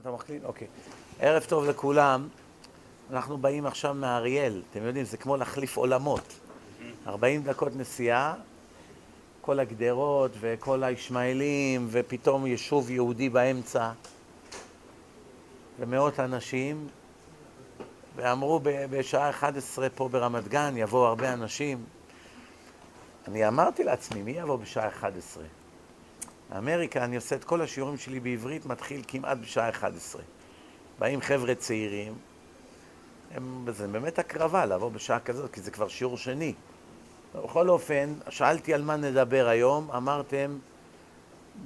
אתה מחליט? אוקיי. ערב טוב לכולם. אנחנו באים עכשיו מאריאל. אתם יודעים, זה כמו להחליף עולמות. 40 דקות נסיעה, כל הגדרות וכל הישמעאלים, ופתאום יישוב יהודי באמצע, ומאות אנשים, ואמרו בשעה 11 פה ברמת גן, יבואו הרבה אנשים. אני אמרתי לעצמי, מי יבוא בשעה 11? באמריקה אני עושה את כל השיעורים שלי בעברית, מתחיל כמעט בשעה 11. באים חבר'ה צעירים, הם, זה באמת הקרבה לבוא בשעה כזאת, כי זה כבר שיעור שני. בכל אופן, שאלתי על מה נדבר היום, אמרתם,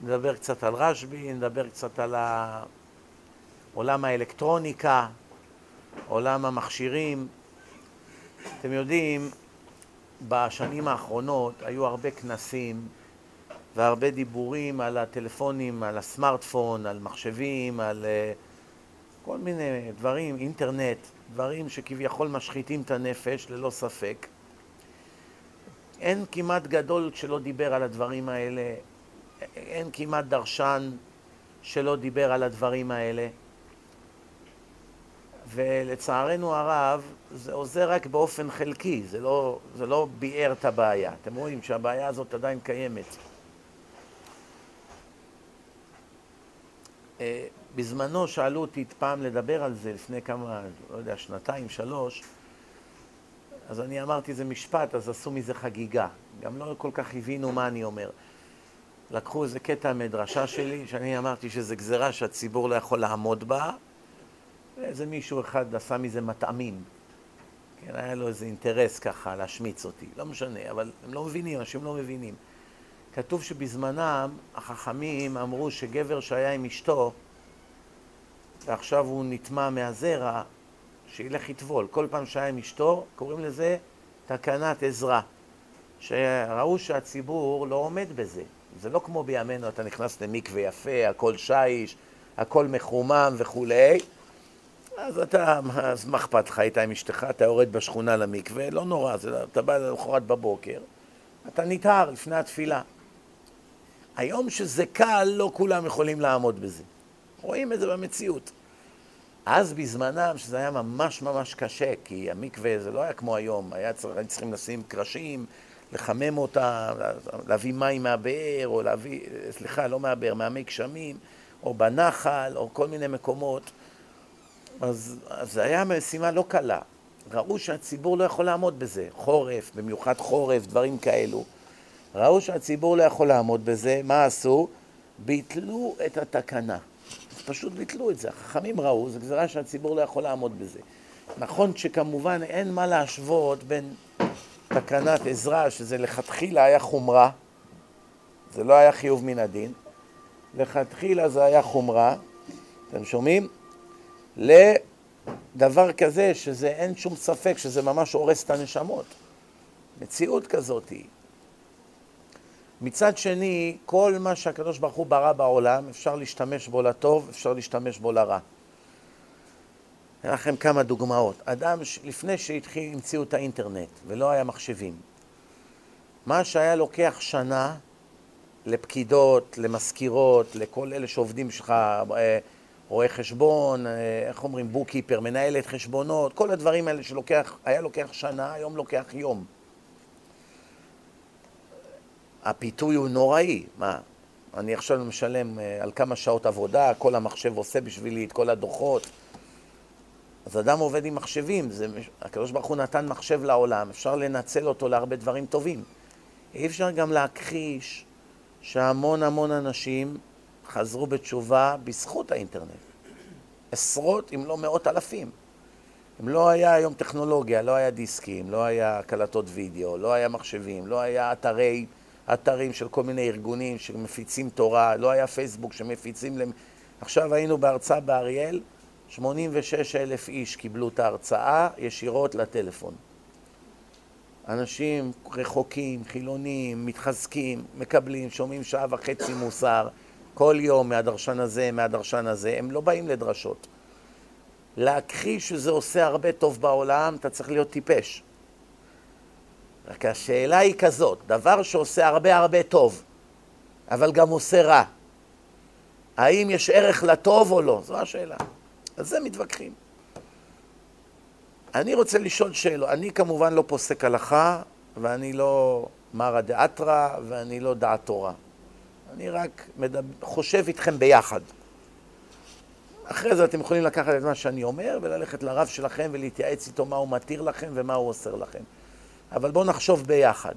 נדבר קצת על רשב"י, נדבר קצת על עולם האלקטרוניקה, עולם המכשירים. אתם יודעים, בשנים האחרונות היו הרבה כנסים והרבה דיבורים על הטלפונים, על הסמארטפון, על מחשבים, על uh, כל מיני דברים, אינטרנט, דברים שכביכול משחיתים את הנפש, ללא ספק. אין כמעט גדול שלא דיבר על הדברים האלה, אין כמעט דרשן שלא דיבר על הדברים האלה. ולצערנו הרב, זה עוזר רק באופן חלקי, זה לא, זה לא ביער את הבעיה. אתם רואים שהבעיה הזאת עדיין קיימת. בזמנו שאלו אותי פעם לדבר על זה, לפני כמה, לא יודע, שנתיים, שלוש, אז אני אמרתי איזה משפט, אז עשו מזה חגיגה. גם לא כל כך הבינו מה אני אומר. לקחו איזה קטע מדרשה שלי, שאני אמרתי שזה גזירה שהציבור לא יכול לעמוד בה, ואיזה מישהו אחד עשה מזה מטעמים. כן, היה לו איזה אינטרס ככה להשמיץ אותי. לא משנה, אבל הם לא מבינים, אנשים לא מבינים. כתוב שבזמנם החכמים אמרו שגבר שהיה עם אשתו ועכשיו הוא נטמע מהזרע, שילך יטבול. כל פעם שהיה עם אשתו, קוראים לזה תקנת עזרה. שראו שהציבור לא עומד בזה. זה לא כמו בימינו, אתה נכנס למקווה יפה, הכל שיש, הכל מחומם וכולי. אז אתה, אז מה אכפת לך? היית עם אשתך, אתה יורד בשכונה למקווה, לא נורא, זה, אתה בא למחרת בבוקר, אתה נטהר לפני התפילה. היום שזה קל, לא כולם יכולים לעמוד בזה. רואים את זה במציאות. אז בזמנם, שזה היה ממש ממש קשה, כי המקווה זה לא היה כמו היום, היה צריך, צריכים לשים קרשים, לחמם אותם, להביא מים מהבאר, או להביא, סליחה, לא מהבאר, מהמי גשמים, או בנחל, או כל מיני מקומות. אז זו הייתה משימה לא קלה. ראו שהציבור לא יכול לעמוד בזה, חורף, במיוחד חורף, דברים כאלו. ראו שהציבור לא יכול לעמוד בזה, מה עשו? ביטלו את התקנה. פשוט ביטלו את זה. החכמים ראו, זו גזירה שהציבור לא יכול לעמוד בזה. נכון שכמובן אין מה להשוות בין תקנת עזרה, שזה לכתחילה היה חומרה, זה לא היה חיוב מן הדין, לכתחילה זה היה חומרה, אתם שומעים? לדבר כזה שזה אין שום ספק שזה ממש הורס את הנשמות. מציאות כזאת היא. מצד שני, כל מה שהקדוש ברוך הוא ברא בעולם, אפשר להשתמש בו לטוב, אפשר להשתמש בו לרע. אתן לכם כמה דוגמאות. אדם, לפני שהתחיל, המציאו את האינטרנט ולא היה מחשבים, מה שהיה לוקח שנה לפקידות, למזכירות, לכל אלה שעובדים שלך, אה, רואה חשבון, אה, איך אומרים, בוקיפר, מנהלת חשבונות, כל הדברים האלה שהיה לוקח שנה, היום לוקח יום. הפיתוי הוא נוראי. מה, אני עכשיו משלם אה, על כמה שעות עבודה, כל המחשב עושה בשבילי את כל הדוחות. אז אדם עובד עם מחשבים, זה, הקדוש ברוך הוא נתן מחשב לעולם, אפשר לנצל אותו להרבה דברים טובים. אי אפשר גם להכחיש שהמון המון אנשים חזרו בתשובה בזכות האינטרנט. עשרות אם לא מאות אלפים. אם לא היה היום טכנולוגיה, לא היה דיסקים, לא היה קלטות וידאו, לא היה מחשבים, לא היה אתרי אתרים של כל מיני ארגונים שמפיצים תורה, לא היה פייסבוק שמפיצים... למ... עכשיו היינו בהרצאה באריאל, 86 אלף איש קיבלו את ההרצאה ישירות לטלפון. אנשים רחוקים, חילונים, מתחזקים, מקבלים, שומעים שעה וחצי מוסר, כל יום מהדרשן הזה, מהדרשן הזה, הם לא באים לדרשות. להכחיש שזה עושה הרבה טוב בעולם, אתה צריך להיות טיפש. רק השאלה היא כזאת, דבר שעושה הרבה הרבה טוב, אבל גם עושה רע, האם יש ערך לטוב או לא? זו השאלה. על זה מתווכחים. אני רוצה לשאול שאלות. אני כמובן לא פוסק הלכה, ואני לא מרא דאתרא, ואני לא דעת תורה. אני רק מדבר, חושב איתכם ביחד. אחרי זה אתם יכולים לקחת את מה שאני אומר וללכת לרב שלכם ולהתייעץ איתו מה הוא מתיר לכם ומה הוא אוסר לכם. אבל בואו נחשוב ביחד.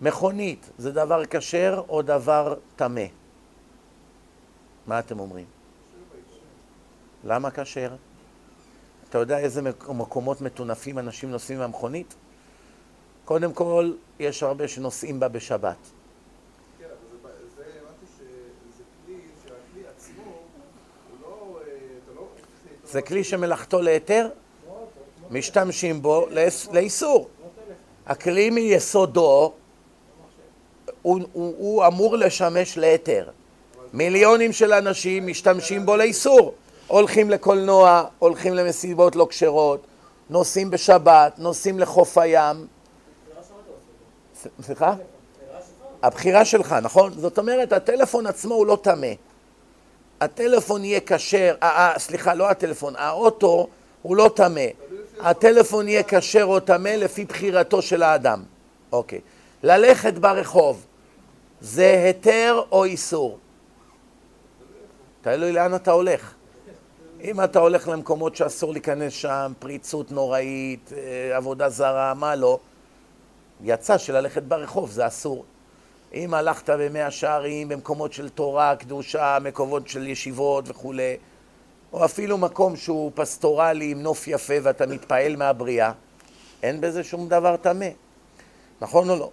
מכונית זה דבר כשר או דבר טמא? מה אתם אומרים? למה כשר? אתה יודע איזה מקומות מטונפים אנשים נוסעים מהמכונית? קודם כל, יש הרבה שנוסעים בה בשבת. זה כלי שמלאכתו להיתר, משתמשים בו לאיסור. הכלי מיסודו, הוא, הוא, הוא אמור לשמש להיתר. מיליונים של אנשים משתמשים בו לאיסור. הולכים לקולנוע, הולכים למסיבות לא כשרות, נוסעים בשבת, נוסעים לחוף הים. סליחה? הבחירה שלך, נכון? זאת אומרת, הטלפון עצמו הוא לא טמא. הטלפון יהיה כשר, אה, אה, סליחה, לא הטלפון, האוטו הוא לא טמא. הטלפון יהיה כשר או טמא לפי בחירתו של האדם. אוקיי. ללכת ברחוב, זה היתר או איסור? תלוי לאן אתה הולך. אם אתה הולך למקומות שאסור להיכנס שם, פריצות נוראית, אה, עבודה זרה, מה לא, יצא שללכת ברחוב זה אסור. אם הלכת במאה שערים, במקומות של תורה, קדושה, מקומות של ישיבות וכולי, או אפילו מקום שהוא פסטורלי עם נוף יפה ואתה מתפעל מהבריאה, אין בזה שום דבר טמא, נכון או לא?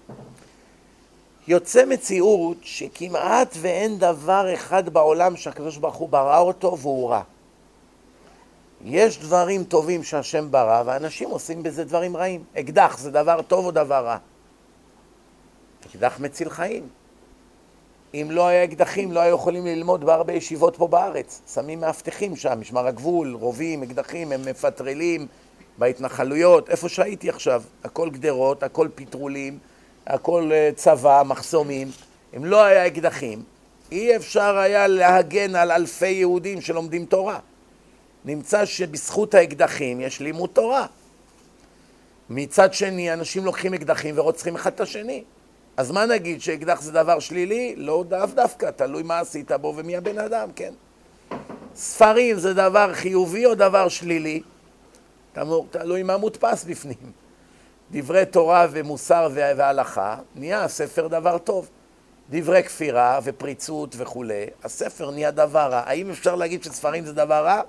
יוצא מציאות שכמעט ואין דבר אחד בעולם שהקדוש ברוך הוא ברא אותו והוא רע. יש דברים טובים שהשם ברא ואנשים עושים בזה דברים רעים. אקדח זה דבר טוב או דבר רע? אקדח מציל חיים. אם לא היה אקדחים, לא היו יכולים ללמוד בהרבה ישיבות פה בארץ. שמים מאבטחים שם, משמר הגבול, רובים, אקדחים, הם מפטרלים בהתנחלויות, איפה שהייתי עכשיו. הכל גדרות, הכל פטרולים, הכל אה, צבא, מחסומים. אם לא היה אקדחים, אי אפשר היה להגן על אלפי יהודים שלומדים תורה. נמצא שבזכות האקדחים יש לימוד תורה. מצד שני, אנשים לוקחים אקדחים ורוצחים אחד את השני. אז מה נגיד, שאקדח זה דבר שלילי? לא דו דווקא, תלוי מה עשית בו ומי הבן אדם, כן? ספרים זה דבר חיובי או דבר שלילי? תלוי מה מודפס בפנים. דברי תורה ומוסר והלכה, נהיה הספר דבר טוב. דברי כפירה ופריצות וכולי, הספר נהיה דבר רע. האם אפשר להגיד שספרים זה דבר רע?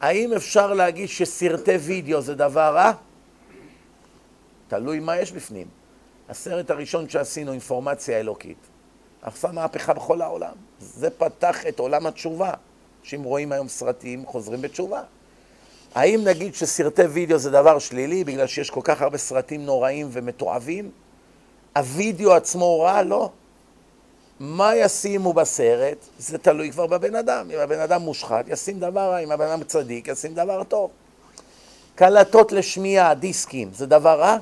האם אפשר להגיד שסרטי וידאו זה דבר רע? תלוי מה יש בפנים. הסרט הראשון שעשינו, אינפורמציה אלוקית, עשה מהפכה בכל העולם. זה פתח את עולם התשובה. אנשים רואים היום סרטים, חוזרים בתשובה. האם נגיד שסרטי וידאו זה דבר שלילי בגלל שיש כל כך הרבה סרטים נוראים ומתועבים? הוידאו עצמו רע? לא. מה ישימו בסרט? זה תלוי כבר בבן אדם. אם הבן אדם מושחת, ישים דבר רע, אם הבן אדם צדיק, ישים דבר טוב. קלטות לשמיעה, דיסקים, זה דבר רע?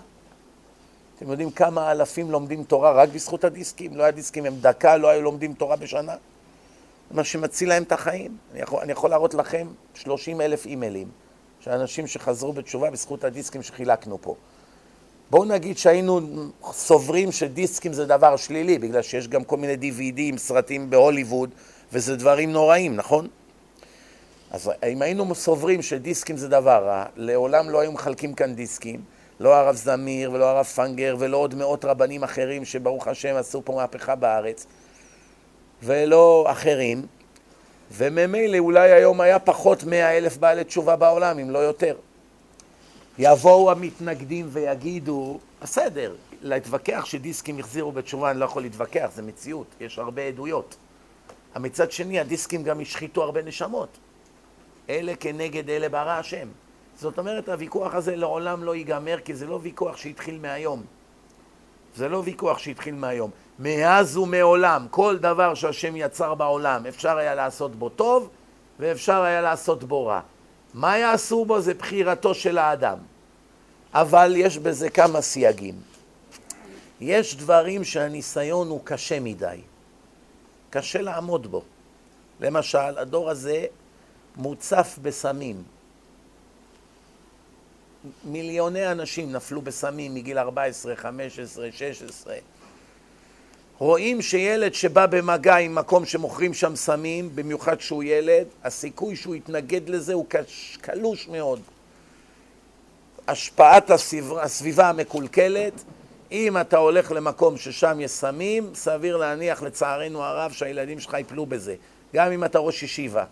אתם יודעים כמה אלפים לומדים תורה רק בזכות הדיסקים? לא היה דיסקים, הם דקה לא היו לומדים תורה בשנה. זה מה שמציל להם את החיים. אני יכול, אני יכול להראות לכם 30 אלף אימיילים של אנשים שחזרו בתשובה בזכות הדיסקים שחילקנו פה. בואו נגיד שהיינו סוברים שדיסקים זה דבר שלילי, בגלל שיש גם כל מיני DVDים, סרטים בהוליווד, וזה דברים נוראים, נכון? אז אם היינו סוברים שדיסקים זה דבר רע, לעולם לא היו מחלקים כאן דיסקים, לא הרב זמיר ולא הרב פנגר ולא עוד מאות רבנים אחרים שברוך השם עשו פה מהפכה בארץ, ולא אחרים, וממילא אולי היום היה פחות מאה אלף בעלי תשובה בעולם, אם לא יותר. יבואו המתנגדים ויגידו, בסדר, להתווכח שדיסקים החזירו בתשובה, אני לא יכול להתווכח, זה מציאות, יש הרבה עדויות. מצד שני, הדיסקים גם השחיתו הרבה נשמות. אלה כנגד אלה ברא השם. זאת אומרת, הוויכוח הזה לעולם לא ייגמר, כי זה לא ויכוח שהתחיל מהיום. זה לא ויכוח שהתחיל מהיום. מאז ומעולם, כל דבר שהשם יצר בעולם, אפשר היה לעשות בו טוב, ואפשר היה לעשות בו רע. מה יעשו בו זה בחירתו של האדם. אבל יש בזה כמה סייגים. יש דברים שהניסיון הוא קשה מדי. קשה לעמוד בו. למשל, הדור הזה מוצף בסמים. מיליוני אנשים נפלו בסמים מגיל 14, 15, 16. רואים שילד שבא במגע עם מקום שמוכרים שם סמים, במיוחד שהוא ילד, הסיכוי שהוא יתנגד לזה הוא קלוש מאוד. השפעת הסביבה, הסביבה המקולקלת, אם אתה הולך למקום ששם יש סמים, סביר להניח לצערנו הרב שהילדים שלך יפלו בזה, גם אם אתה ראש ישיבה.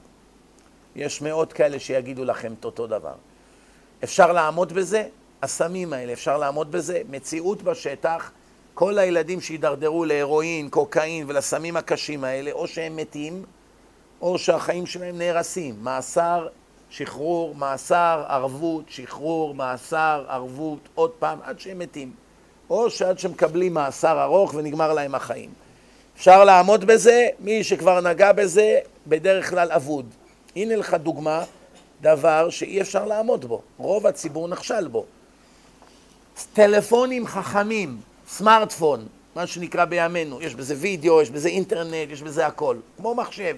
יש מאות כאלה שיגידו לכם את אותו דבר. אפשר לעמוד בזה? הסמים האלה, אפשר לעמוד בזה? מציאות בשטח, כל הילדים שהידרדרו להרואין, קוקאין ולסמים הקשים האלה, או שהם מתים, או שהחיים שלהם נהרסים. מאסר, שחרור, מאסר, ערבות, שחרור, מאסר, ערבות, עוד פעם, עד שהם מתים. או שעד שמקבלים מאסר ארוך ונגמר להם החיים. אפשר לעמוד בזה, מי שכבר נגע בזה, בדרך כלל אבוד. הנה לך דוגמה, דבר שאי אפשר לעמוד בו. רוב הציבור נכשל בו. טלפונים חכמים, סמארטפון, מה שנקרא בימינו, יש בזה וידאו, יש בזה אינטרנט, יש בזה הכל, כמו מחשב.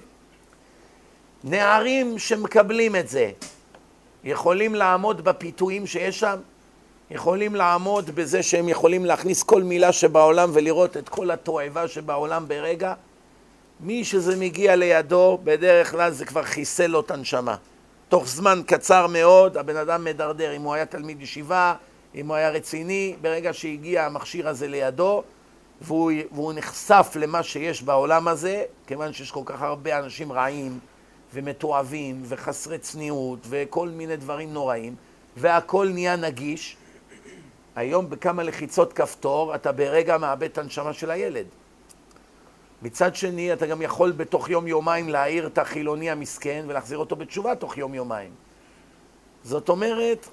נערים שמקבלים את זה, יכולים לעמוד בפיתויים שיש שם? יכולים לעמוד בזה שהם יכולים להכניס כל מילה שבעולם ולראות את כל התועבה שבעולם ברגע? מי שזה מגיע לידו, בדרך כלל זה כבר חיסל לו את הנשמה. תוך זמן קצר מאוד הבן אדם מדרדר, אם הוא היה תלמיד ישיבה, אם הוא היה רציני, ברגע שהגיע המכשיר הזה לידו והוא, והוא נחשף למה שיש בעולם הזה, כיוון שיש כל כך הרבה אנשים רעים ומתועבים וחסרי צניעות וכל מיני דברים נוראים, והכל נהיה נגיש, היום בכמה לחיצות כפתור אתה ברגע מאבד את הנשמה של הילד. מצד שני, אתה גם יכול בתוך יום-יומיים להעיר את החילוני המסכן ולהחזיר אותו בתשובה תוך יום-יומיים. זאת אומרת,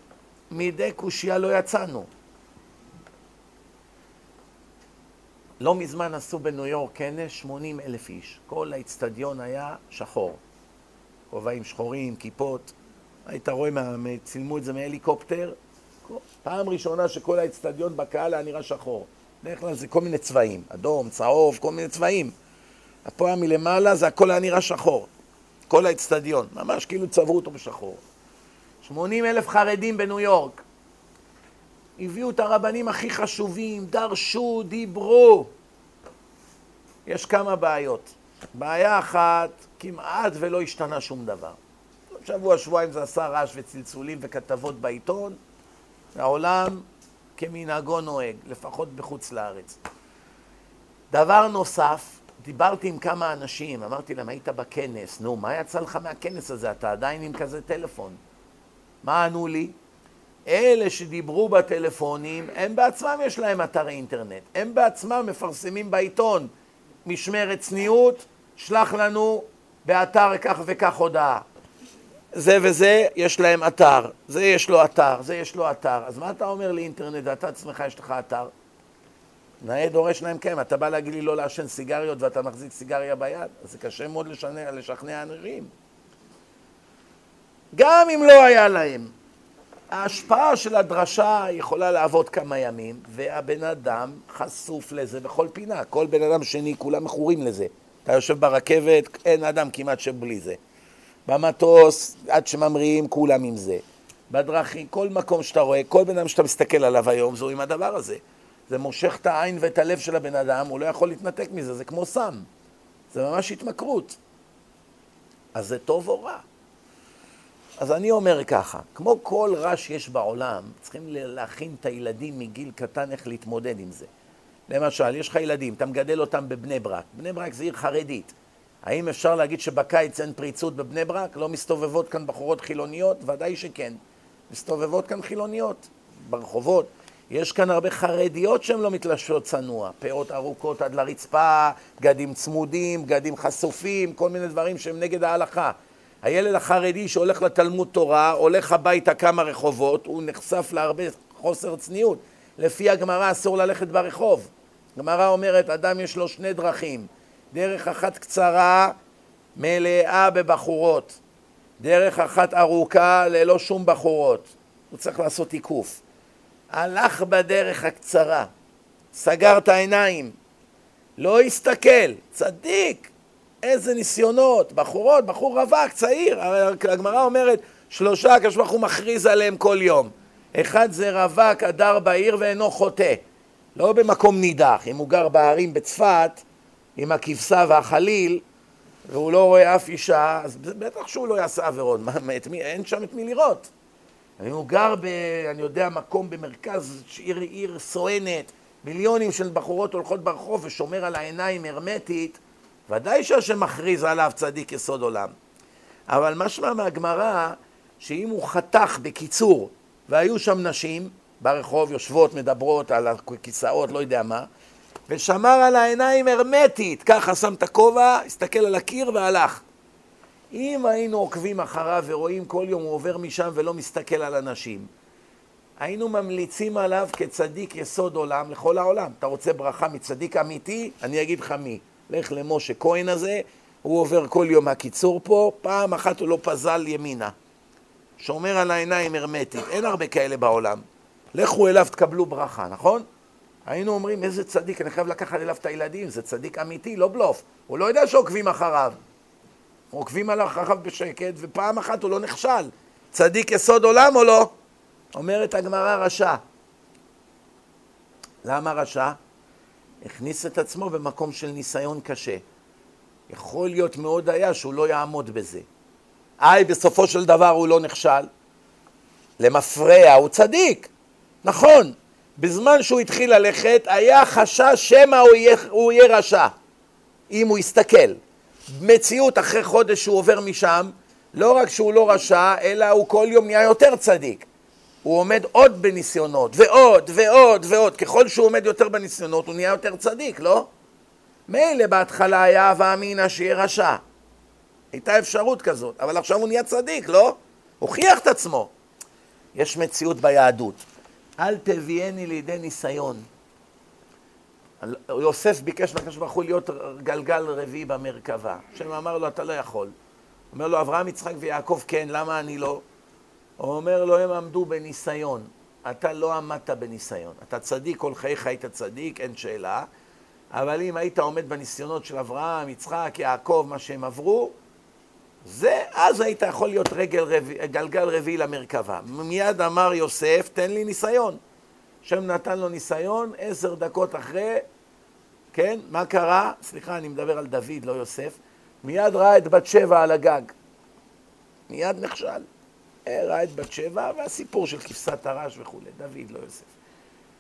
מידי קושייה לא יצאנו. לא מזמן עשו בניו יורק כנס 80 אלף איש. כל האיצטדיון היה שחור. כובעים שחורים, כיפות. היית רואה, צילמו את זה מהליקופטר. פעם ראשונה שכל האיצטדיון בקהל היה נראה שחור. בדרך כלל זה כל מיני צבעים, אדום, צהוב, כל מיני צבעים. הפועל מלמעלה זה הכל היה נראה שחור. כל האצטדיון, ממש כאילו צבעו אותו בשחור. 80 אלף חרדים בניו יורק. הביאו את הרבנים הכי חשובים, דרשו, דיברו. יש כמה בעיות. בעיה אחת, כמעט ולא השתנה שום דבר. שבוע, שבועיים זה עשה רעש וצלצולים וכתבות בעיתון, והעולם כמנהגו נוהג, לפחות בחוץ לארץ. דבר נוסף, דיברתי עם כמה אנשים, אמרתי להם, היית בכנס, נו, מה יצא לך מהכנס הזה? אתה עדיין עם כזה טלפון. מה ענו לי? אלה שדיברו בטלפונים, הם בעצמם יש להם אתר אינטרנט. הם בעצמם מפרסמים בעיתון משמרת צניעות, שלח לנו באתר כך וכך הודעה. זה וזה, יש להם אתר. זה יש לו אתר, זה יש לו אתר. אז מה אתה אומר לאינטרנט, ואתה עצמך יש לך אתר? נאה דורש להם כן, אתה בא להגיד לי לא לעשן סיגריות ואתה מחזיק סיגריה ביד, אז זה קשה מאוד לשכנע, לשכנע אנשים. גם אם לא היה להם, ההשפעה של הדרשה יכולה לעבוד כמה ימים, והבן אדם חשוף לזה בכל פינה. כל בן אדם שני, כולם מכורים לזה. אתה יושב ברכבת, אין אדם כמעט שבלי זה. במטוס, עד שממריאים, כולם עם זה. בדרכים, כל מקום שאתה רואה, כל בן אדם שאתה מסתכל עליו היום, זהו עם הדבר הזה. זה מושך את העין ואת הלב של הבן אדם, הוא לא יכול להתנתק מזה, זה כמו סם. זה ממש התמכרות. אז זה טוב או רע? אז אני אומר ככה, כמו כל רע שיש בעולם, צריכים להכין את הילדים מגיל קטן איך להתמודד עם זה. למשל, יש לך ילדים, אתה מגדל אותם בבני ברק. בני ברק זה עיר חרדית. האם אפשר להגיד שבקיץ אין פריצות בבני ברק? לא מסתובבות כאן בחורות חילוניות? ודאי שכן. מסתובבות כאן חילוניות ברחובות. יש כאן הרבה חרדיות שהן לא מתלשות צנוע, פאות ארוכות עד לרצפה, בגדים צמודים, בגדים חשופים, כל מיני דברים שהם נגד ההלכה. הילד החרדי שהולך לתלמוד תורה, הולך הביתה כמה רחובות, הוא נחשף להרבה חוסר צניעות. לפי הגמרא אסור ללכת ברחוב. הגמרא אומרת, אדם יש לו שני דרכים, דרך אחת קצרה, מלאה בבחורות, דרך אחת ארוכה, ללא שום בחורות. הוא צריך לעשות תיקוף. הלך בדרך הקצרה, סגר את העיניים, לא הסתכל, צדיק, איזה ניסיונות, בחורות, בחור רווק, צעיר, הגמרא אומרת, שלושה הקדוש ברוך הוא מכריז עליהם כל יום. אחד זה רווק הדר בעיר ואינו חוטא, לא במקום נידח, אם הוא גר בהרים בצפת, עם הכבשה והחליל, והוא לא רואה אף אישה, אז בטח שהוא לא יעשה עבירות, מה, את מי, אין שם את מי לראות. אם הוא גר ב... אני יודע, מקום במרכז עיר, עיר סואנת, מיליונים של בחורות הולכות ברחוב ושומר על העיניים הרמטית, ודאי שהשם מכריז עליו צדיק יסוד עולם. אבל משמע מהגמרא, שאם הוא חתך בקיצור, והיו שם נשים ברחוב, יושבות, מדברות על הכיסאות, לא יודע מה, ושמר על העיניים הרמטית, ככה שם את הכובע, הסתכל על הקיר והלך. אם היינו עוקבים אחריו ורואים כל יום הוא עובר משם ולא מסתכל על אנשים, היינו ממליצים עליו כצדיק יסוד עולם לכל העולם. אתה רוצה ברכה מצדיק אמיתי? אני אגיד לך מי. לך למשה כהן הזה, הוא עובר כל יום הקיצור פה, פעם אחת הוא לא פזל ימינה. שומר על העיניים הרמטית, אין הרבה כאלה בעולם. לכו אליו תקבלו ברכה, נכון? היינו אומרים, איזה צדיק, אני חייב לקחת אליו את הילדים, זה צדיק אמיתי, לא בלוף. הוא לא יודע שעוקבים אחריו. עוקבים אחריו בשקט, ופעם אחת הוא לא נכשל. צדיק יסוד עולם או לא? אומרת הגמרא רשע. למה רשע? הכניס את עצמו במקום של ניסיון קשה. יכול להיות מאוד היה שהוא לא יעמוד בזה. איי, בסופו של דבר הוא לא נכשל. למפרע הוא צדיק, נכון. בזמן שהוא התחיל ללכת, היה חשש שמא הוא יהיה, הוא יהיה רשע, אם הוא יסתכל. מציאות, אחרי חודש שהוא עובר משם, לא רק שהוא לא רשע, אלא הוא כל יום נהיה יותר צדיק. הוא עומד עוד בניסיונות, ועוד, ועוד, ועוד. ככל שהוא עומד יותר בניסיונות, הוא נהיה יותר צדיק, לא? מילא בהתחלה היה הווה אמינא שיהיה רשע. הייתה אפשרות כזאת, אבל עכשיו הוא נהיה צדיק, לא? הוכיח את עצמו. יש מציאות ביהדות. אל תביאני לידי ניסיון. יוסף ביקש מהקדוש ברוך הוא להיות גלגל רביעי במרכבה. השם אמר לו, אתה לא יכול. אומר לו, אברהם, יצחק ויעקב כן, למה אני לא? הוא אומר לו, הם עמדו בניסיון. אתה לא עמדת בניסיון. אתה צדיק, כל חייך היית צדיק, אין שאלה. אבל אם היית עומד בניסיונות של אברהם, יצחק, יעקב, מה שהם עברו, זה, אז היית יכול להיות רגל רב... גלגל רביעי למרכבה. מיד אמר יוסף, תן לי ניסיון. השם נתן לו ניסיון, עשר דקות אחרי, כן, מה קרה? סליחה, אני מדבר על דוד, לא יוסף. מיד ראה את בת שבע על הגג. מיד נכשל. אה, ראה את בת שבע, והסיפור של כבשת הרש וכולי. דוד, לא יוסף.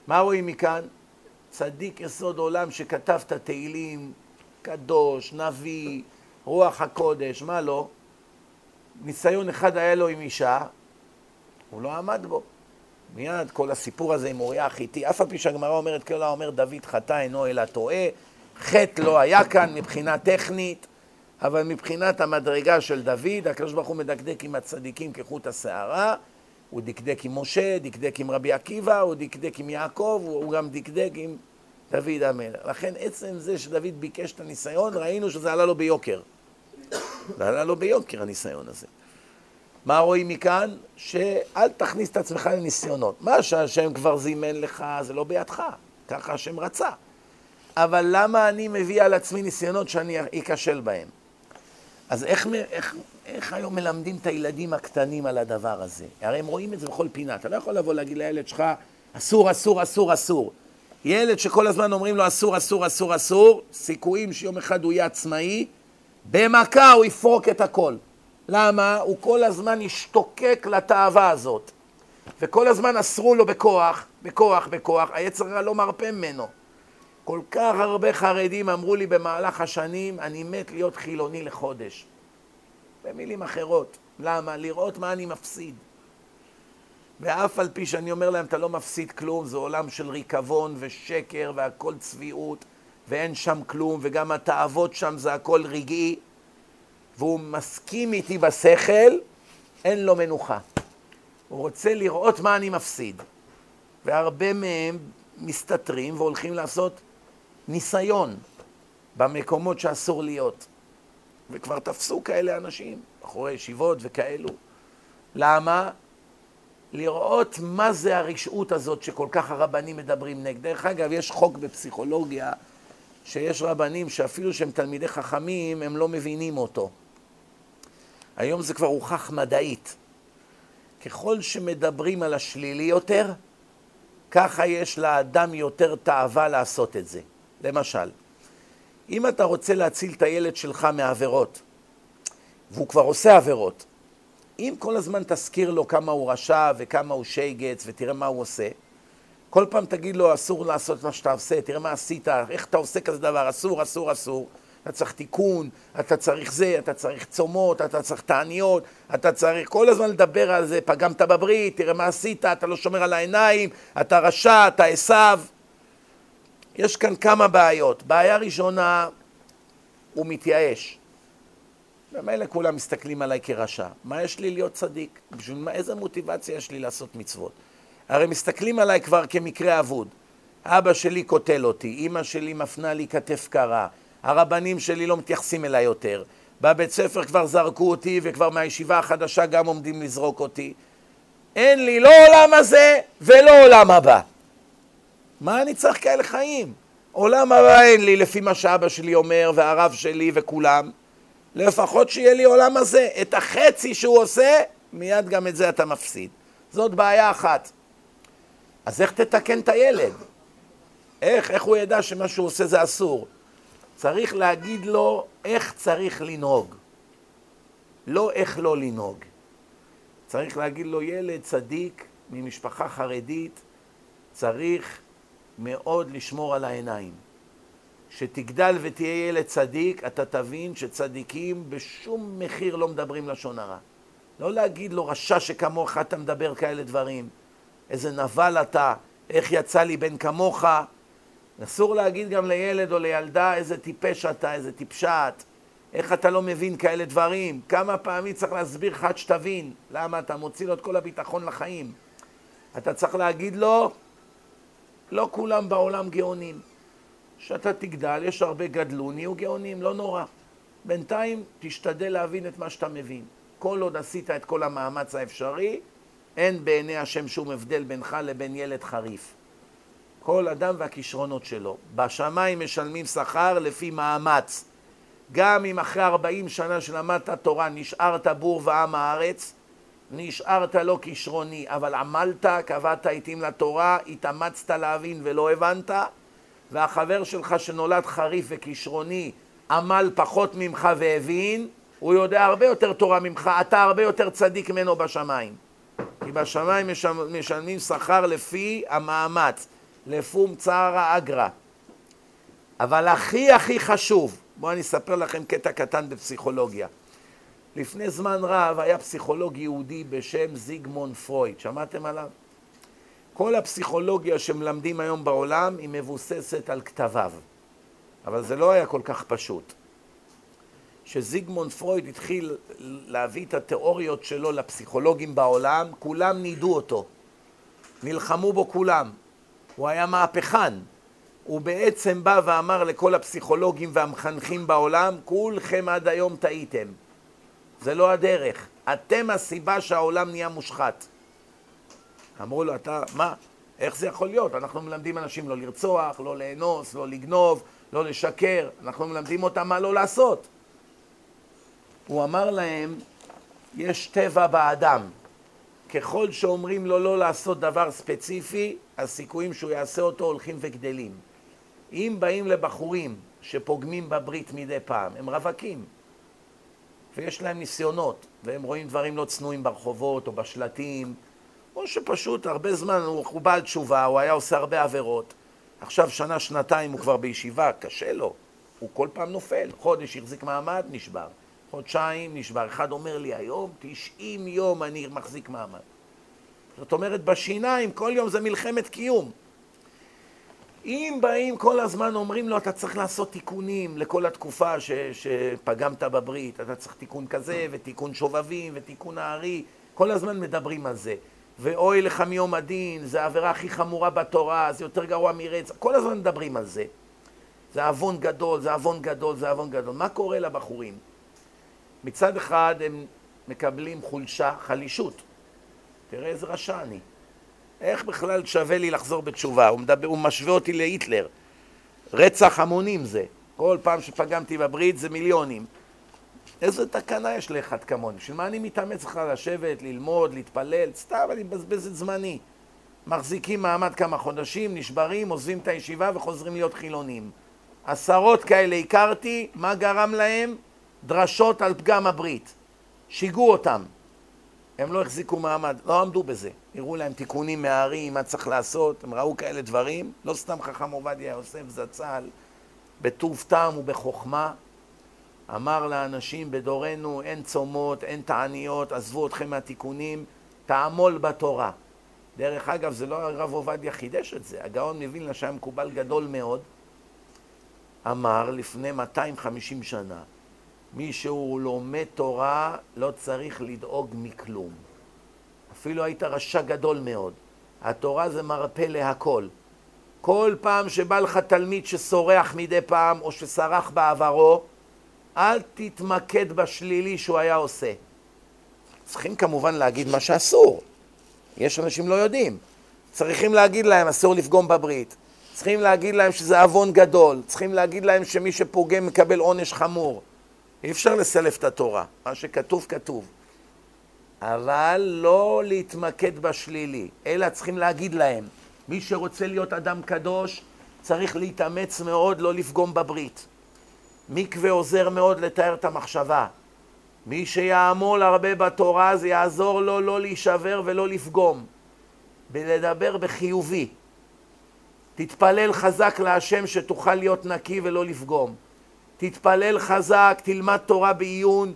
מה רואים מכאן? צדיק יסוד עולם שכתב את התהילים, קדוש, נביא, רוח הקודש, מה לא? ניסיון אחד היה לו עם אישה, הוא לא עמד בו. מיד כל הסיפור הזה עם אוריה החיתי, אף על פי שהגמרא אומרת, כל האומר דוד חטא אינו אלא טועה, חטא לא היה כאן מבחינה טכנית, אבל מבחינת המדרגה של דוד, הקדוש ברוך הוא מדקדק עם הצדיקים כחוט השערה, הוא דקדק עם משה, דקדק עם רבי עקיבא, הוא דקדק עם יעקב, הוא גם דקדק עם דוד המלך. לכן עצם זה שדוד ביקש את הניסיון, ראינו שזה עלה לו ביוקר. זה עלה לו ביוקר הניסיון הזה. מה רואים מכאן? שאל תכניס את עצמך לניסיונות. מה שהשם כבר זימן לך, זה לא בידך. ככה השם רצה. אבל למה אני מביא על עצמי ניסיונות שאני אכשל בהם? אז איך, איך, איך היום מלמדים את הילדים הקטנים על הדבר הזה? הרי הם רואים את זה בכל פינה. אתה לא יכול לבוא להגיד לילד שלך, אסור, אסור, אסור, אסור. ילד שכל הזמן אומרים לו אסור, אסור, אסור, אסור, סיכויים שיום אחד הוא יהיה עצמאי, במכה הוא יפרוק את הכל. למה? הוא כל הזמן השתוקק לתאווה הזאת. וכל הזמן אסרו לו בכוח, בכוח, בכוח, היצר הרע לא מרפה ממנו. כל כך הרבה חרדים אמרו לי במהלך השנים, אני מת להיות חילוני לחודש. במילים אחרות. למה? לראות מה אני מפסיד. ואף על פי שאני אומר להם, אתה לא מפסיד כלום, זה עולם של ריקבון ושקר והכל צביעות, ואין שם כלום, וגם התאוות שם זה הכל רגעי, והוא מסכים איתי בשכל, אין לו מנוחה. הוא רוצה לראות מה אני מפסיד. והרבה מהם מסתתרים והולכים לעשות ניסיון במקומות שאסור להיות. וכבר תפסו כאלה אנשים, בחורי ישיבות וכאלו. למה? לראות מה זה הרשעות הזאת שכל כך הרבנים מדברים נגד. דרך אגב, יש חוק בפסיכולוגיה שיש רבנים שאפילו שהם תלמידי חכמים, הם לא מבינים אותו. היום זה כבר הוכח מדעית. ככל שמדברים על השלילי יותר, ככה יש לאדם יותר תאווה לעשות את זה. למשל, אם אתה רוצה להציל את הילד שלך מעבירות, והוא כבר עושה עבירות, אם כל הזמן תזכיר לו כמה הוא רשע וכמה הוא שייגץ ותראה מה הוא עושה, כל פעם תגיד לו אסור לעשות מה שאתה עושה, תראה מה עשית, איך אתה עושה כזה דבר, אסור, אסור, אסור, אתה צריך תיקון, אתה צריך זה, אתה צריך צומות, אתה צריך תעניות, אתה צריך כל הזמן לדבר על זה, פגמת בברית, תראה מה עשית, אתה לא שומר על העיניים, אתה רשע, אתה עשו. יש כאן כמה בעיות. בעיה ראשונה, הוא מתייאש. ומילא כולם מסתכלים עליי כרשע. מה יש לי להיות צדיק? בשביל מה, איזה מוטיבציה יש לי לעשות מצוות? הרי מסתכלים עליי כבר כמקרה אבוד. אבא שלי קוטל אותי, אימא שלי מפנה לי כתף קרה, הרבנים שלי לא מתייחסים אליי יותר. בבית ספר כבר זרקו אותי וכבר מהישיבה החדשה גם עומדים לזרוק אותי. אין לי לא עולם הזה ולא עולם הבא. מה אני צריך כאלה חיים? עולם הבא אין לי לפי מה שאבא שלי אומר והרב שלי וכולם. לפחות שיהיה לי עולם הזה. את החצי שהוא עושה, מיד גם את זה אתה מפסיד. זאת בעיה אחת. אז איך תתקן את הילד? איך? איך הוא ידע שמה שהוא עושה זה אסור? צריך להגיד לו איך צריך לנהוג, לא איך לא לנהוג. צריך להגיד לו, ילד צדיק ממשפחה חרדית, צריך מאוד לשמור על העיניים. כשתגדל ותהיה ילד צדיק, אתה תבין שצדיקים בשום מחיר לא מדברים לשון הרע. לא להגיד לו, רשע שכמוך אתה מדבר כאלה דברים. איזה נבל אתה, איך יצא לי בן כמוך. אסור להגיד גם לילד או לילדה איזה טיפש אתה, איזה טיפשת, איך אתה לא מבין כאלה דברים. כמה פעמים צריך להסביר לך עד שתבין. למה? אתה מוציא לו את כל הביטחון לחיים. אתה צריך להגיד לו, לא כולם בעולם גאונים. כשאתה תגדל, יש הרבה גדלו, נהיו גאונים, לא נורא. בינתיים תשתדל להבין את מה שאתה מבין. כל עוד עשית את כל המאמץ האפשרי, אין בעיני השם שום הבדל בינך לבין ילד חריף. כל אדם והכישרונות שלו. בשמיים משלמים שכר לפי מאמץ. גם אם אחרי 40 שנה שלמדת תורה נשארת בור ועם הארץ, נשארת לא כישרוני, אבל עמלת, קבעת עיתים לתורה, התאמצת להבין ולא הבנת, והחבר שלך שנולד חריף וכישרוני עמל פחות ממך והבין, הוא יודע הרבה יותר תורה ממך, אתה הרבה יותר צדיק ממנו בשמיים. כי בשמיים משלמים שכר לפי המאמץ, לפום צערא אגרא. אבל הכי הכי חשוב, בואו אני אספר לכם קטע קטן בפסיכולוגיה. לפני זמן רב היה פסיכולוג יהודי בשם זיגמונד פרויד, שמעתם עליו? כל הפסיכולוגיה שמלמדים היום בעולם היא מבוססת על כתביו, אבל זה לא היה כל כך פשוט. כשזיגמונד פרויד התחיל להביא את התיאוריות שלו לפסיכולוגים בעולם, כולם נידו אותו, נלחמו בו כולם. הוא היה מהפכן. הוא בעצם בא ואמר לכל הפסיכולוגים והמחנכים בעולם, כולכם עד היום טעיתם. זה לא הדרך. אתם הסיבה שהעולם נהיה מושחת. אמרו לו, אתה, מה? איך זה יכול להיות? אנחנו מלמדים אנשים לא לרצוח, לא לאנוס, לא לגנוב, לא לשקר. אנחנו מלמדים אותם מה לא לעשות. הוא אמר להם, יש טבע באדם. ככל שאומרים לו לא לעשות דבר ספציפי, הסיכויים שהוא יעשה אותו הולכים וגדלים. אם באים לבחורים שפוגמים בברית מדי פעם, הם רווקים, ויש להם ניסיונות, והם רואים דברים לא צנועים ברחובות או בשלטים, או שפשוט הרבה זמן הוא, הוא בעל תשובה, הוא היה עושה הרבה עבירות. עכשיו שנה, שנתיים הוא כבר בישיבה, קשה לו, הוא כל פעם נופל. חודש החזיק מעמד, נשבר. חודשיים נשבר. אחד אומר לי, היום 90 יום אני מחזיק מעמד. זאת אומרת, בשיניים כל יום זה מלחמת קיום. אם באים כל הזמן אומרים לו, אתה צריך לעשות תיקונים לכל התקופה ש, שפגמת בברית, אתה צריך תיקון כזה, ותיקון שובבים, ותיקון הארי, כל הזמן מדברים על זה. ואוי לך מיום הדין, זה העבירה הכי חמורה בתורה, זה יותר גרוע מרצח, כל הזמן מדברים על זה. זה עוון גדול, זה עוון גדול, זה עוון גדול. מה קורה לבחורים? מצד אחד הם מקבלים חולשה, חלישות. תראה איזה רשע אני. איך בכלל שווה לי לחזור בתשובה? הוא, מדבר, הוא משווה אותי להיטלר. רצח המונים זה. כל פעם שפגמתי בברית זה מיליונים. איזה תקנה יש לאחד כמוני? בשביל מה אני מתאמץ לך לשבת, ללמוד, להתפלל? סתם, אני מבזבז את זמני. מחזיקים מעמד כמה חודשים, נשברים, עוזבים את הישיבה וחוזרים להיות חילונים. עשרות כאלה הכרתי, מה גרם להם? דרשות על פגם הברית. שיגעו אותם. הם לא החזיקו מעמד, לא עמדו בזה. הראו להם תיקונים מהערים, מה צריך לעשות, הם ראו כאלה דברים. לא סתם חכם עובדיה יוסף זצ"ל, בטוב טעם ובחוכמה, אמר לאנשים בדורנו אין צומות, אין תעניות, עזבו אתכם מהתיקונים, תעמול בתורה. דרך אגב, זה לא הרב עובדיה חידש את זה, הגאון מווילנה שהיה מקובל גדול מאוד, אמר לפני 250 שנה, מי שהוא לומד תורה לא צריך לדאוג מכלום. אפילו היית רשע גדול מאוד. התורה זה מרפא להכל. כל פעם שבא לך תלמיד שסורח מדי פעם או שסרח בעברו, אל תתמקד בשלילי שהוא היה עושה. צריכים כמובן להגיד מה שאסור. יש אנשים לא יודעים. צריכים להגיד להם, אסור לפגום בברית. צריכים להגיד להם שזה עוון גדול. צריכים להגיד להם שמי שפוגם מקבל עונש חמור. אי אפשר לסלף את התורה. מה שכתוב, כתוב. אבל לא להתמקד בשלילי, אלא צריכים להגיד להם, מי שרוצה להיות אדם קדוש, צריך להתאמץ מאוד לא לפגום בברית. מקווה עוזר מאוד לתאר את המחשבה. מי שיעמול הרבה בתורה זה יעזור לו לא להישבר ולא לפגום, בלדבר בחיובי. תתפלל חזק להשם שתוכל להיות נקי ולא לפגום. תתפלל חזק, תלמד תורה בעיון.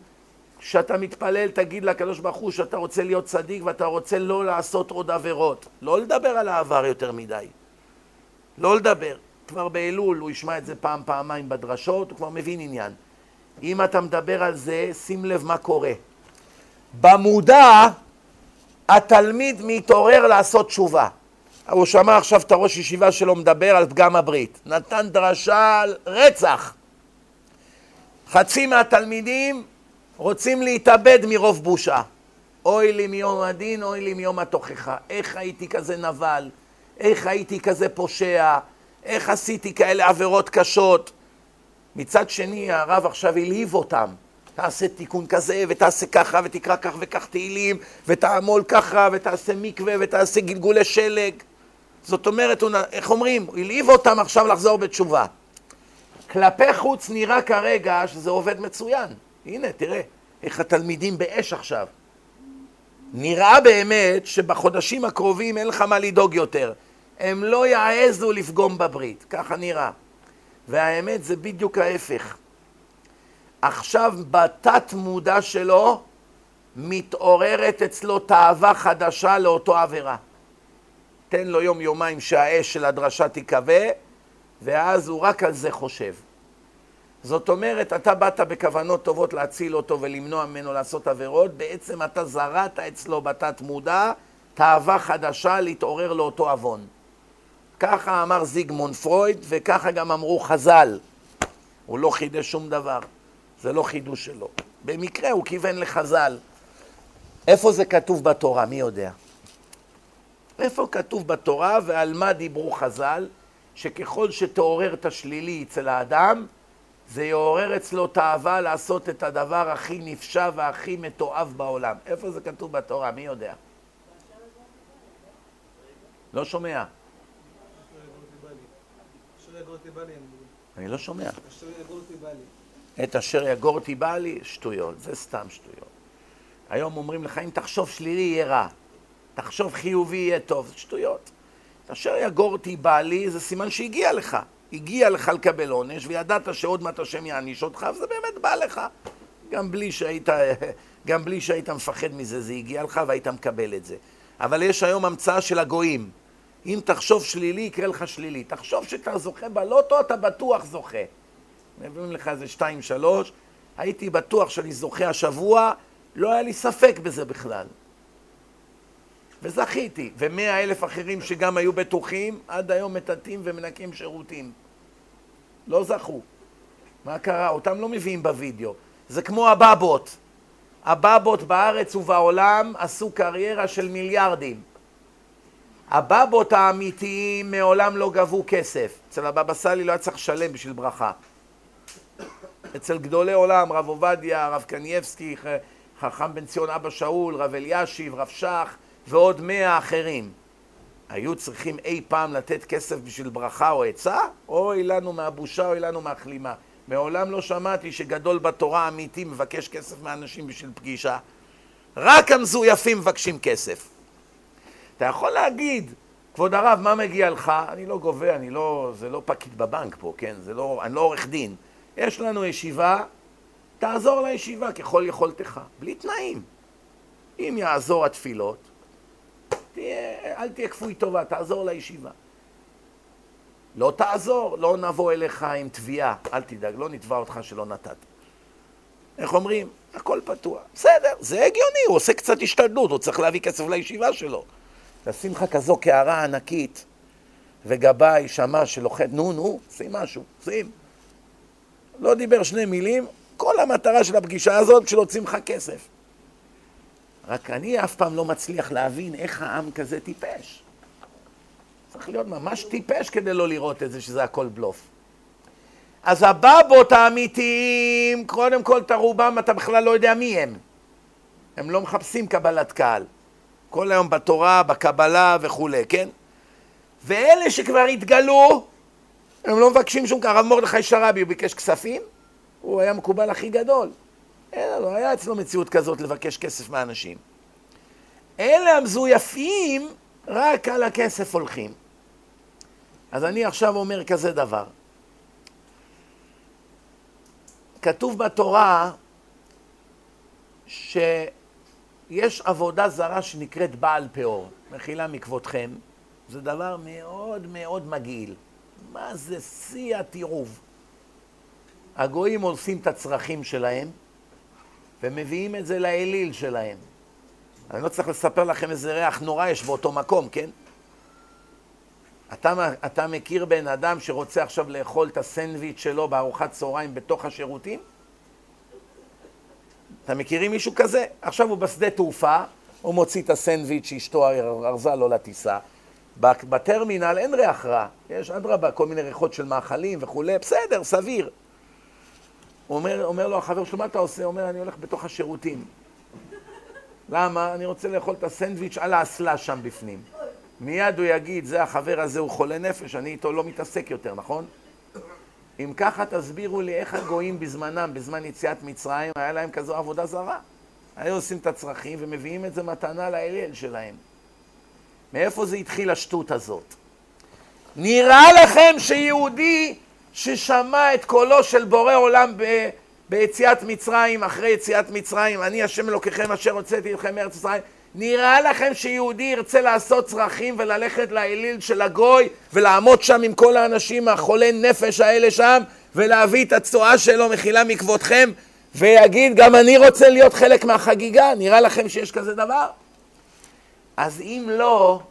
כשאתה מתפלל תגיד לקדוש ברוך הוא שאתה רוצה להיות צדיק ואתה רוצה לא לעשות עוד עבירות. לא לדבר על העבר יותר מדי. לא לדבר. כבר באלול, הוא ישמע את זה פעם, פעמיים בדרשות, הוא כבר מבין עניין. אם אתה מדבר על זה, שים לב מה קורה. במודע, התלמיד מתעורר לעשות תשובה. הוא שמע עכשיו את הראש ישיבה שלו מדבר על פגם הברית. נתן דרשה על רצח. חצי מהתלמידים רוצים להתאבד מרוב בושה. אוי לי מיום הדין, אוי לי מיום התוכחה. איך הייתי כזה נבל? איך הייתי כזה פושע? איך עשיתי כאלה עבירות קשות? מצד שני, הרב עכשיו הלהיב אותם. תעשה תיקון כזה, ותעשה ככה, ותקרא כך וכך תהילים, ותעמול ככה, ותעשה מקווה, ותעשה גלגולי שלג. זאת אומרת, הוא, איך אומרים? הוא הלהיב אותם עכשיו לחזור בתשובה. כלפי חוץ נראה כרגע שזה עובד מצוין. הנה, תראה, איך התלמידים באש עכשיו. נראה באמת שבחודשים הקרובים אין לך מה לדאוג יותר. הם לא יעזו לפגום בברית, ככה נראה. והאמת זה בדיוק ההפך. עכשיו בתת מודע שלו מתעוררת אצלו תאווה חדשה לאותו עבירה. תן לו יום יומיים שהאש של הדרשה תיכבה ואז הוא רק על זה חושב. זאת אומרת, אתה באת בכוונות טובות להציל אותו ולמנוע ממנו לעשות עבירות, בעצם אתה זרעת אצלו בתת מודע תאווה חדשה להתעורר לאותו עוון. ככה אמר זיגמונד פרויד, וככה גם אמרו חז"ל. הוא לא חידש שום דבר, זה לא חידוש שלו. במקרה הוא כיוון לחז"ל. איפה זה כתוב בתורה? מי יודע? איפה כתוב בתורה ועל מה דיברו חז"ל? שככל שתעורר את השלילי אצל האדם, זה יעורר אצלו תאווה לעשות את הדבר הכי נפשע והכי מתועב בעולם. איפה זה כתוב בתורה? מי יודע? לא שומע. אני לא שומע. את אשר יגורתי בא לי, שטויות, זה סתם שטויות. היום אומרים לך, אם תחשוב שלילי יהיה רע, תחשוב חיובי יהיה טוב, שטויות. את אשר יגורתי בא לי, זה סימן שהגיע לך. הגיע לך לקבל עונש, וידעת שעוד מעט השם יעניש אותך, וזה באמת בא לך. גם בלי שהיית, גם בלי שהיית מפחד מזה, זה הגיע לך והיית מקבל את זה. אבל יש היום המצאה של הגויים. אם תחשוב שלילי, יקרה לך שלילי. תחשוב שאתה זוכה בלוטו, אתה בטוח זוכה. מביאים לך איזה שתיים, שלוש, הייתי בטוח שאני זוכה השבוע, לא היה לי ספק בזה בכלל. וזכיתי, ומאה אלף אחרים שגם היו בטוחים, עד היום מטאטאים ומנקים שירותים. לא זכו. מה קרה? אותם לא מביאים בווידאו. זה כמו הבבות. הבבות בארץ ובעולם עשו קריירה של מיליארדים. הבבות האמיתיים מעולם לא גבו כסף. אצל הבבא סאלי לא היה צריך לשלם בשביל ברכה. אצל גדולי עולם, רב עובדיה, הרב קנייבסקי, חכם בן ציון אבא שאול, רב אלישיב, רב שך ועוד מאה אחרים. היו צריכים אי פעם לתת כסף בשביל ברכה או עצה? אוי לנו מהבושה, אוי לנו מהכלימה. מעולם לא שמעתי שגדול בתורה אמיתי מבקש כסף מאנשים בשביל פגישה. רק המזויפים מבקשים כסף. אתה יכול להגיד, כבוד הרב, מה מגיע לך? אני לא גובה, אני לא, זה לא פקיד בבנק פה, כן? זה לא, אני לא עורך דין. יש לנו ישיבה, תעזור לישיבה ככל יכולתך, בלי תנאים. אם יעזור התפילות, תהיה, אל תהיה כפוי טובה, תעזור לישיבה. לא תעזור, לא נבוא אליך עם תביעה, אל תדאג, לא נתבע אותך שלא נתת. איך אומרים? הכל פתוח. בסדר, זה הגיוני, הוא עושה קצת השתדלות, הוא צריך להביא כסף לישיבה שלו. תשים לך כזו קערה ענקית וגבאי, שמע שלוחת, נו, נו, שים משהו, שים. לא דיבר שני מילים, כל המטרה של הפגישה הזאת בשביל להוציא ממך כסף. רק אני אף פעם לא מצליח להבין איך העם כזה טיפש. צריך להיות ממש טיפש כדי לא לראות את זה, שזה הכל בלוף. אז הבבות האמיתיים, קודם כל את הרובם אתה בכלל לא יודע מי הם. הם לא מחפשים קבלת קהל. כל היום בתורה, בקבלה וכולי, כן? ואלה שכבר התגלו, הם לא מבקשים שום כך. הרב מרדכי הוא ביקש כספים, הוא היה מקובל הכי גדול. אין, לא היה אצלו מציאות כזאת לבקש כסף מאנשים. אלה המזויפים, רק על הכסף הולכים. אז אני עכשיו אומר כזה דבר. כתוב בתורה שיש עבודה זרה שנקראת בעל פאור. מחילה מכבודכם, זה דבר מאוד מאוד מגעיל. מה זה שיא הטירוף? הגויים עושים את הצרכים שלהם ומביאים את זה לאליל שלהם. אני לא צריך לספר לכם איזה ריח נורא יש באותו מקום, כן? אתה, אתה מכיר בן אדם שרוצה עכשיו לאכול את הסנדוויץ' שלו בארוחת צהריים בתוך השירותים? אתם מכירים מישהו כזה? עכשיו הוא בשדה תעופה, הוא מוציא את הסנדוויץ' שאשתו ארזה לו לטיסה. בטרמינל אין ריח רע, יש אדרבה, כל מיני ריחות של מאכלים וכולי, בסדר, סביר. הוא אומר, אומר לו החבר שלו, מה אתה עושה? הוא אומר, אני הולך בתוך השירותים. למה? אני רוצה לאכול את הסנדוויץ' על האסלה שם בפנים. מיד הוא יגיד, זה החבר הזה הוא חולה נפש, אני איתו לא מתעסק יותר, נכון? אם ככה תסבירו לי איך הגויים בזמנם, בזמן יציאת מצרים, היה להם כזו עבודה זרה. היו עושים את הצרכים ומביאים את זה מתנה לאליל שלהם. מאיפה זה התחיל השטות הזאת? נראה לכם שיהודי ששמע את קולו של בורא עולם ב... ביציאת מצרים, אחרי יציאת מצרים, אני השם אלוקיכם אשר הוצאתי אתכם מארץ ישראל, נראה לכם שיהודי ירצה לעשות צרכים וללכת לאליל של הגוי ולעמוד שם עם כל האנשים החולי נפש האלה שם ולהביא את הצואה שלו מחילה מכבודכם ויגיד גם אני רוצה להיות חלק מהחגיגה, נראה לכם שיש כזה דבר? אז אם לא,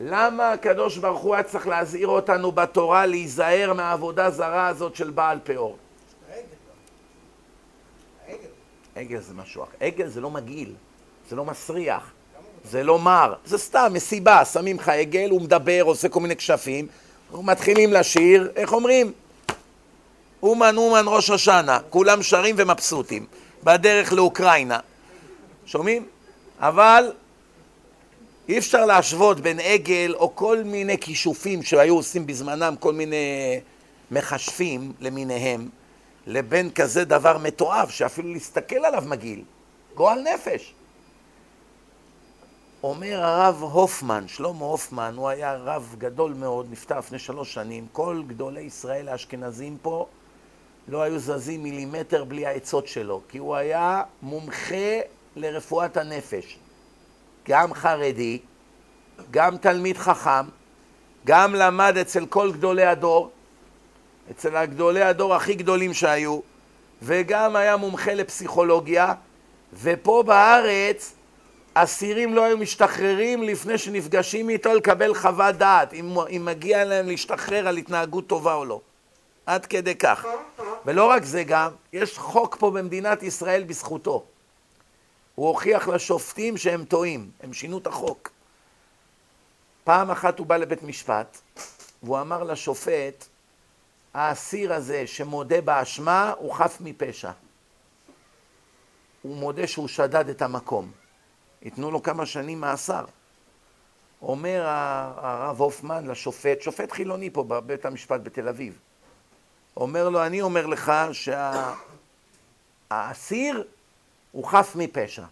למה הקדוש ברוך הוא היה צריך להזהיר אותנו בתורה להיזהר מהעבודה זרה הזאת של בעל פאור? עגל זה משהו אחר. עגל זה לא מגעיל. זה לא מסריח, זה לא מר, זה סתם מסיבה, שמים לך עגל, הוא מדבר, עושה כל מיני כשפים, מתחילים לשיר, איך אומרים? אומן אומן ראש השנה, כולם שרים ומבסוטים, בדרך לאוקראינה, שומעים? אבל אי אפשר להשוות בין עגל או כל מיני כישופים שהיו עושים בזמנם, כל מיני מכשפים למיניהם, לבין כזה דבר מתועב שאפילו להסתכל עליו מגעיל, גועל נפש. אומר הרב הופמן, שלמה הופמן, הוא היה רב גדול מאוד, נפטר לפני שלוש שנים. כל גדולי ישראל האשכנזים פה לא היו זזים מילימטר בלי העצות שלו, כי הוא היה מומחה לרפואת הנפש. גם חרדי, גם תלמיד חכם, גם למד אצל כל גדולי הדור, אצל הגדולי הדור הכי גדולים שהיו, וגם היה מומחה לפסיכולוגיה, ופה בארץ אסירים לא היו משתחררים לפני שנפגשים איתו לקבל חוות דעת, אם, אם מגיע להם להשתחרר על התנהגות טובה או לא. עד כדי כך. ולא רק זה גם, יש חוק פה במדינת ישראל בזכותו. הוא הוכיח לשופטים שהם טועים, הם שינו את החוק. פעם אחת הוא בא לבית משפט, והוא אמר לשופט, האסיר הזה שמודה באשמה הוא חף מפשע. הוא מודה שהוא שדד את המקום. ייתנו לו כמה שנים מאסר. אומר הרב הופמן לשופט, שופט חילוני פה בבית המשפט בתל אביב, אומר לו, אני אומר לך שהאסיר הוא חף מפשע.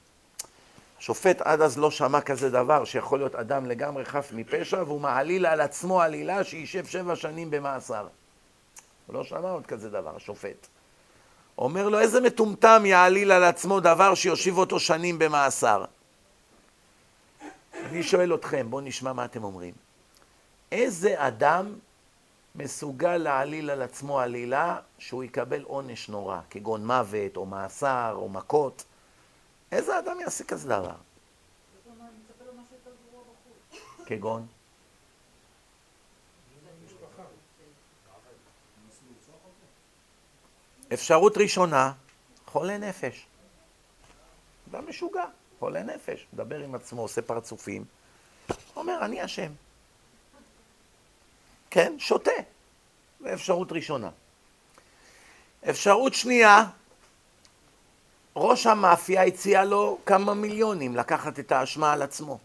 השופט עד אז לא שמע כזה דבר, שיכול להיות אדם לגמרי חף מפשע, והוא מעליל על עצמו עלילה שישב שבע שנים במאסר. הוא לא שמע עוד כזה דבר, השופט. אומר לו, איזה מטומטם יעליל על עצמו דבר שיושיב אותו שנים במאסר. אני שואל אתכם, בואו נשמע מה אתם אומרים. איזה אדם מסוגל להעליל על עצמו עלילה שהוא יקבל עונש נורא, כגון מוות, או מאסר, או מכות? איזה אדם יעשה כזה דבר? כגון? אפשרות ראשונה, חולה נפש. אדם משוגע, חולה נפש, מדבר עם עצמו, עושה פרצופים, אומר, אני אשם. כן, שותה. זו אפשרות ראשונה. אפשרות שנייה, ראש המאפיה הציע לו כמה מיליונים לקחת את האשמה על עצמו.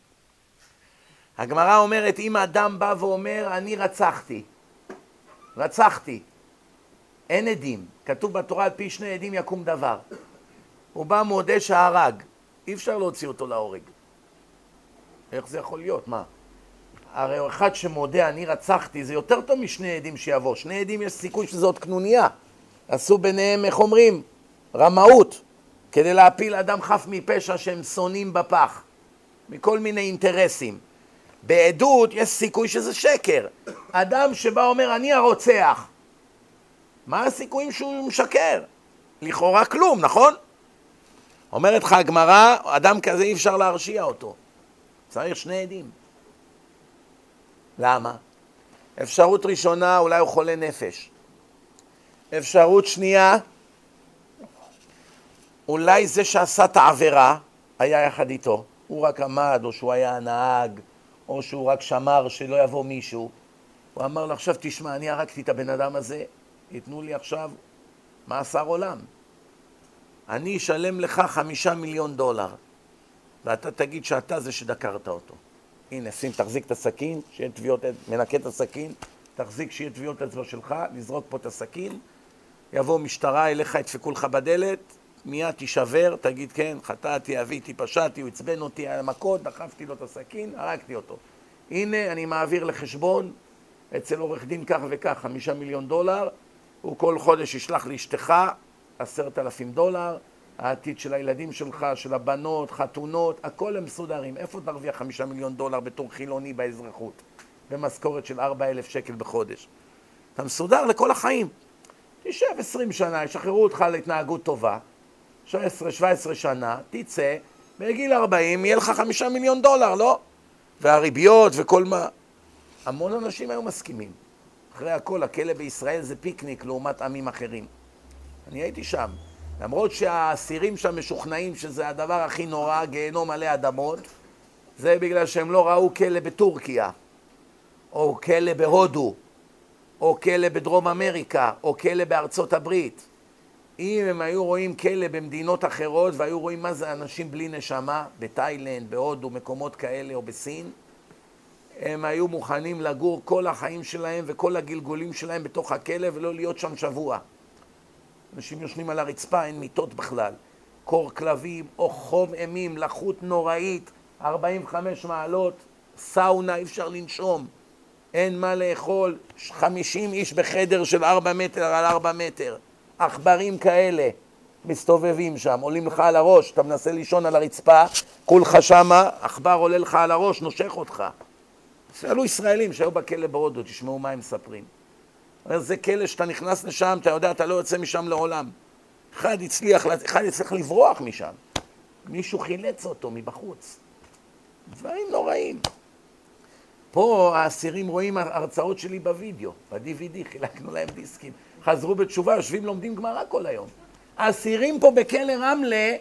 הגמרא אומרת, אם אדם בא ואומר, אני רצחתי, רצחתי, אין עדים, כתוב בתורה על פי שני עדים יקום דבר. הוא בא מודה שהרג, אי אפשר להוציא אותו להורג. איך זה יכול להיות? מה? הרי אחד שמודה אני רצחתי זה יותר טוב משני עדים שיבוא. שני עדים יש סיכוי שזאת קנוניה. עשו ביניהם, איך אומרים? רמאות. כדי להפיל אדם חף מפשע שהם שונאים בפח. מכל מיני אינטרסים. בעדות יש סיכוי שזה שקר. אדם שבא אומר אני הרוצח, מה הסיכויים שהוא משקר? לכאורה כלום, נכון? אומרת לך הגמרא, אדם כזה אי אפשר להרשיע אותו. צריך שני עדים. למה? אפשרות ראשונה, אולי הוא חולה נפש. אפשרות שנייה, אולי זה שעשה את העבירה היה יחד איתו. הוא רק עמד, או שהוא היה הנהג, או שהוא רק שמר שלא יבוא מישהו. הוא אמר לו, עכשיו תשמע, אני הרגתי את הבן אדם הזה, ייתנו לי עכשיו מאסר עולם. אני אשלם לך חמישה מיליון דולר, ואתה תגיד שאתה זה שדקרת אותו. הנה, שים, תחזיק את הסכין, שיהיה טביעות, מנקה את הסכין, תחזיק שיהיה טביעות אצבע שלך, לזרוק פה את הסכין, יבוא משטרה אליך, ידפקו לך בדלת, מיד תישבר, תגיד כן, חטאתי, אביתי, פשעתי, הוא עצבן אותי על המכות, דחפתי לו את הסכין, הרגתי אותו. הנה, אני מעביר לחשבון אצל עורך דין כך וכך, חמישה מיליון דולר, הוא כל חודש ישלח לאשתך עשרת אלפים דולר, העתיד של הילדים שלך, של הבנות, חתונות, הכל הם מסודרים. איפה תרוויח חמישה מיליון דולר בתור חילוני באזרחות? במשכורת של ארבע אלף שקל בחודש. אתה מסודר לכל החיים. תשב עשרים שנה, ישחררו אותך להתנהגות טובה, 16-17 שנה, תצא, בגיל 40 יהיה לך חמישה מיליון דולר, לא? והריביות וכל מה. המון אנשים היו מסכימים. אחרי הכל, הכלא בישראל זה פיקניק לעומת עמים אחרים. אני הייתי שם. למרות שהאסירים שם משוכנעים שזה הדבר הכי נורא, גיהנום מלא אדמות, זה בגלל שהם לא ראו כלא בטורקיה, או כלא בהודו, או כלא בדרום אמריקה, או כלא בארצות הברית. אם הם היו רואים כלא במדינות אחרות והיו רואים מה זה אנשים בלי נשמה, בתאילנד, בהודו, מקומות כאלה, או בסין, הם היו מוכנים לגור כל החיים שלהם וכל הגלגולים שלהם בתוך הכלא ולא להיות שם שבוע. אנשים יושנים על הרצפה, אין מיטות בכלל. קור כלבים או חום אימים, לחות נוראית, 45 מעלות, סאונה, אי אפשר לנשום, אין מה לאכול, 50 איש בחדר של 4 מטר על 4 מטר, עכברים כאלה מסתובבים שם, עולים לך על הראש, אתה מנסה לישון על הרצפה, כולך שמה, עכבר עולה לך על הראש, נושך אותך. שאלו ישראלים שהיו בכלא בהודו, תשמעו מה הם מספרים. זה כלא שאתה נכנס לשם, אתה יודע, אתה לא יוצא משם לעולם. אחד הצליח, אחד הצליח לברוח משם. מישהו חילץ אותו מבחוץ. דברים נוראים. פה האסירים רואים הרצאות שלי בווידאו, ב-DVD, חילקנו להם דיסקים. חזרו בתשובה, יושבים לומדים גמרא כל היום. האסירים פה בכלא רמלה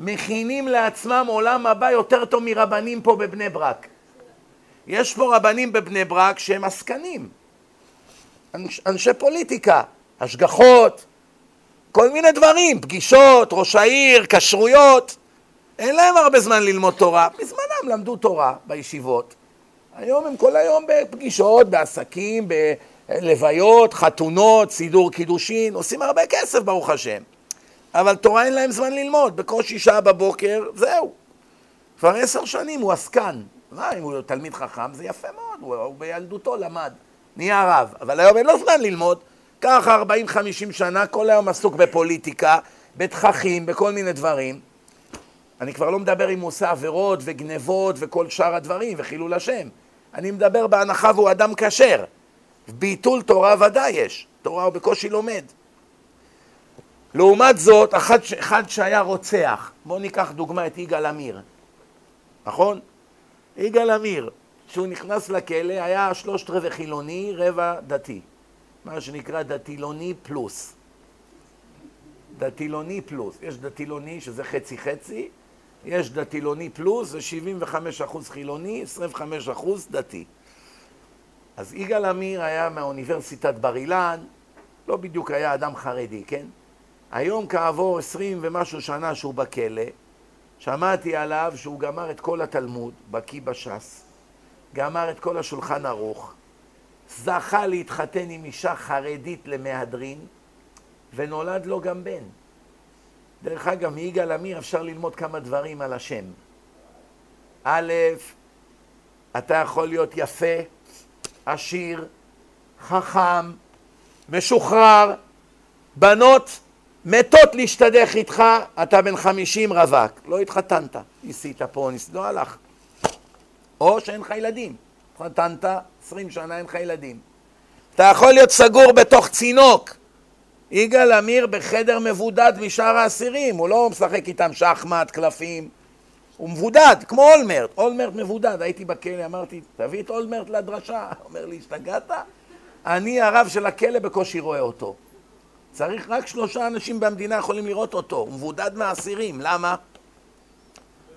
מכינים לעצמם עולם הבא יותר טוב מרבנים פה בבני ברק. יש פה רבנים בבני ברק שהם עסקנים, אנש, אנשי פוליטיקה, השגחות, כל מיני דברים, פגישות, ראש העיר, כשרויות. אין להם הרבה זמן ללמוד תורה. בזמנם למדו תורה בישיבות. היום הם כל היום בפגישות, בעסקים, בלוויות, חתונות, סידור קידושין, עושים הרבה כסף ברוך השם. אבל תורה אין להם זמן ללמוד, בקושי שעה בבוקר, זהו. כבר עשר שנים הוא עסקן. מה, אם הוא תלמיד חכם, זה יפה מאוד, הוא, הוא בילדותו למד, נהיה רב, אבל היום אין לו זמן ללמוד. ככה 40-50 שנה, כל היום עסוק בפוליטיקה, בתככים, בכל מיני דברים. אני כבר לא מדבר אם הוא עושה עבירות וגנבות וכל שאר הדברים וחילול השם. אני מדבר בהנחה והוא אדם כשר. ביטול תורה ודאי יש, תורה הוא בקושי לומד. לעומת זאת, אחד, אחד שהיה רוצח, בואו ניקח דוגמא את יגאל עמיר, נכון? יגאל עמיר, כשהוא נכנס לכלא היה שלושת רבעי חילוני, רבע דתי. מה שנקרא דתילוני פלוס. דתילוני פלוס. יש דתילוני שזה חצי חצי, יש דתילוני פלוס, זה 75 אחוז חילוני, 25 אחוז דתי. אז יגאל עמיר היה מאוניברסיטת בר אילן, לא בדיוק היה אדם חרדי, כן? היום כעבור עשרים ומשהו שנה שהוא בכלא, שמעתי עליו שהוא גמר את כל התלמוד, בקיא בש"ס, גמר את כל השולחן ערוך, זכה להתחתן עם אישה חרדית למהדרין, ונולד לו גם בן. דרך אגב, מיגאל עמיר אפשר ללמוד כמה דברים על השם. א', אתה יכול להיות יפה, עשיר, חכם, משוחרר, בנות מתות להשתדך איתך, אתה בן חמישים רווק, לא התחתנת, ניסית פה, ניסית, לא הלך. או שאין לך ילדים, התחתנת, עשרים שנה אין לך ילדים. אתה יכול להיות סגור בתוך צינוק. יגאל עמיר בחדר מבודד משאר האסירים, הוא לא משחק איתם שחמט, קלפים, הוא מבודד, כמו אולמרט, אולמרט מבודד, הייתי בכלא, אמרתי, תביא את אולמרט לדרשה, אומר לי, השתגעת? אני הרב של הכלא בקושי רואה אותו. צריך רק שלושה אנשים במדינה יכולים לראות אותו, הוא מבודד מהאסירים, למה?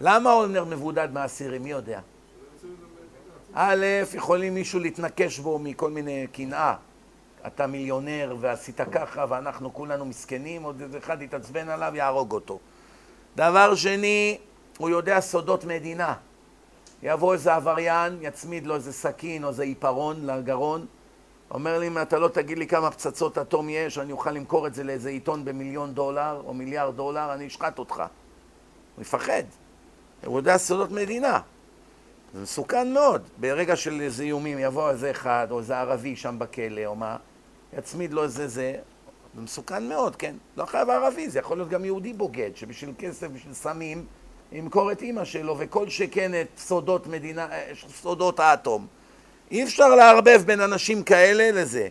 למה אולמרט מבודד מהאסירים, מי יודע? א', יכולים מישהו להתנקש בו מכל מיני קנאה. אתה מיליונר ועשית ככה ואנחנו כולנו מסכנים, עוד איזה אחד יתעצבן עליו, יהרוג אותו. דבר שני, הוא יודע סודות מדינה. יבוא איזה עבריין, יצמיד לו איזה סכין או איזה עיפרון לגרון, אומר לי, אם אתה לא תגיד לי כמה פצצות אטום יש, אני אוכל למכור את זה לאיזה עיתון במיליון דולר או מיליארד דולר, אני אשחט אותך. הוא יפחד. הוא יודע סודות מדינה. זה מסוכן מאוד. ברגע של איזה איומים יבוא איזה אחד, או איזה ערבי שם בכלא, או מה, יצמיד לו איזה זה, זה מסוכן מאוד, כן? לא חייב ערבי, זה יכול להיות גם יהודי בוגד, שבשביל כסף, בשביל סמים, ימכור את אימא שלו, וכל שכן את סודות מדינה, אה, סודות האטום. אי אפשר לערבב בין אנשים כאלה לזה.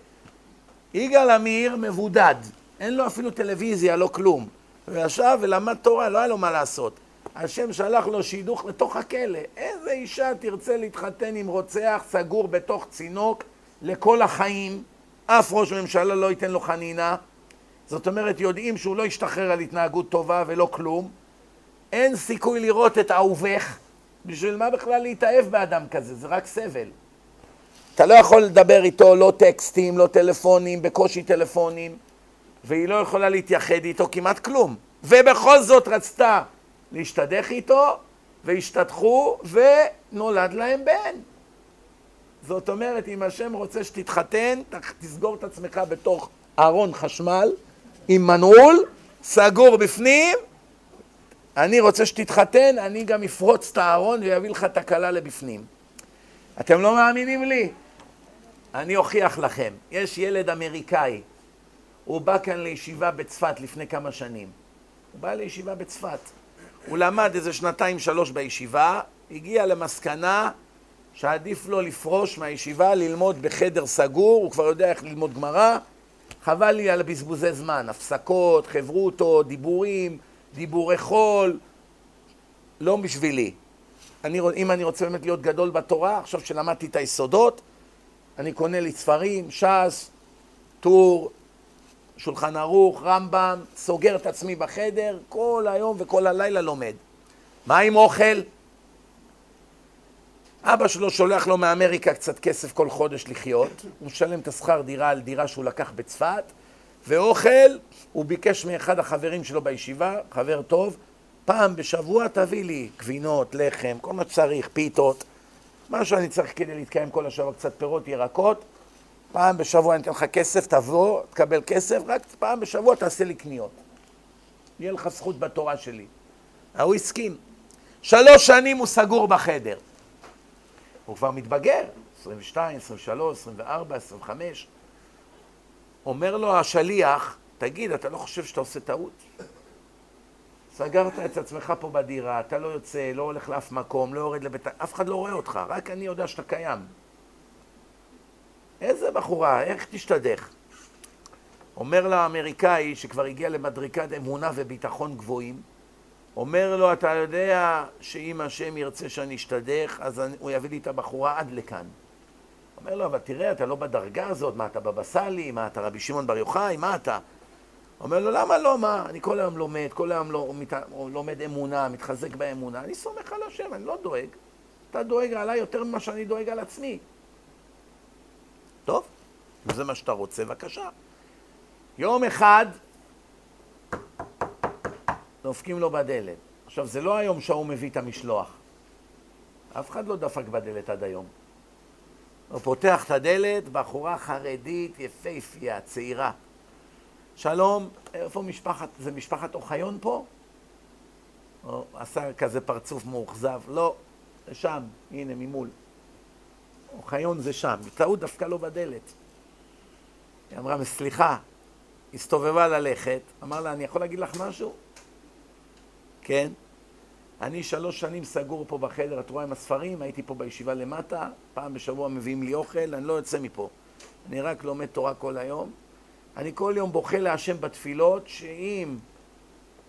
יגאל עמיר מבודד, אין לו אפילו טלוויזיה, לא כלום. הוא ישב ולמד תורה, לא היה לו מה לעשות. השם שלח לו שידוך לתוך הכלא. איזה אישה תרצה להתחתן עם רוצח סגור בתוך צינוק לכל החיים? אף ראש ממשלה לא ייתן לו חנינה. זאת אומרת, יודעים שהוא לא ישתחרר על התנהגות טובה ולא כלום. אין סיכוי לראות את אהובך. בשביל מה בכלל להתאהב באדם כזה? זה רק סבל. אתה לא יכול לדבר איתו לא טקסטים, לא טלפונים, בקושי טלפונים, והיא לא יכולה להתייחד איתו כמעט כלום. ובכל זאת רצתה להשתדך איתו, והשתדכו, ונולד להם בן. זאת אומרת, אם השם רוצה שתתחתן, תסגור את עצמך בתוך ארון חשמל, עם מנעול, סגור בפנים, אני רוצה שתתחתן, אני גם אפרוץ את הארון ויביא לך תקלה לבפנים. אתם לא מאמינים לי? אני אוכיח לכם. יש ילד אמריקאי, הוא בא כאן לישיבה בצפת לפני כמה שנים. הוא בא לישיבה בצפת. הוא למד איזה שנתיים שלוש בישיבה, הגיע למסקנה שעדיף לו לפרוש מהישיבה, ללמוד בחדר סגור, הוא כבר יודע איך ללמוד גמרא. חבל לי על בזבוזי זמן, הפסקות, חברותו, דיבורים, דיבורי חול, לא בשבילי. אני, אם אני רוצה באמת להיות גדול בתורה, עכשיו שלמדתי את היסודות, אני קונה לי ספרים, ש"ס, טור, שולחן ערוך, רמב"ם, סוגר את עצמי בחדר, כל היום וכל הלילה לומד. מה עם אוכל? אבא שלו שולח לו מאמריקה קצת כסף כל חודש לחיות, הוא משלם את השכר דירה על דירה שהוא לקח בצפת, ואוכל, הוא ביקש מאחד החברים שלו בישיבה, חבר טוב, פעם בשבוע תביא לי גבינות, לחם, כל מה שצריך, פיתות, מה שאני צריך כדי להתקיים כל השבוע, קצת פירות, ירקות, פעם בשבוע אני אתן לך כסף, תבוא, תקבל כסף, רק פעם בשבוע תעשה לי קניות. יהיה לך זכות בתורה שלי. ההוא הסכים. שלוש שנים הוא סגור בחדר. הוא כבר מתבגר, 22, 23, 24, 25. אומר לו השליח, תגיד, אתה לא חושב שאתה עושה טעות? סגרת את עצמך פה בדירה, אתה לא יוצא, לא הולך לאף מקום, לא יורד לבית... אף אחד לא רואה אותך, רק אני יודע שאתה קיים. איזה בחורה, איך תשתדך? אומר לה האמריקאי, שכבר הגיע למדריקת אמונה וביטחון גבוהים, אומר לו, אתה יודע שאם השם ירצה שאני אשתדך, אז אני, הוא יביא לי את הבחורה עד לכאן. אומר לו, אבל תראה, אתה לא בדרגה הזאת, מה, אתה בבא סאלי? מה, אתה רבי שמעון בר יוחאי? מה אתה? אומר לו, למה לא, מה? אני כל היום לומד, כל היום לא, מת, לומד אמונה, מתחזק באמונה, אני סומך על השם, אני לא דואג. אתה דואג עליי יותר ממה שאני דואג על עצמי. טוב, אם זה מה שאתה רוצה, בבקשה. יום אחד דופקים לו בדלת. עכשיו, זה לא היום שההוא מביא את המשלוח. אף אחד לא דפק בדלת עד היום. הוא פותח את הדלת, בחורה חרדית, יפייפייה, צעירה. שלום, איפה משפחת, זה משפחת אוחיון פה? הוא עשה כזה פרצוף מאוכזב. לא, שם, הנה, ממול. אוחיון זה שם, בטעות דווקא לא בדלת. היא אמרה, סליחה, הסתובבה ללכת, אמר לה, אני יכול להגיד לך משהו? כן. אני שלוש שנים סגור פה בחדר, את רואה עם הספרים, הייתי פה בישיבה למטה, פעם בשבוע מביאים לי אוכל, אני לא יוצא מפה. אני רק לומד תורה כל היום. אני כל יום בוכה להשם בתפילות, שאם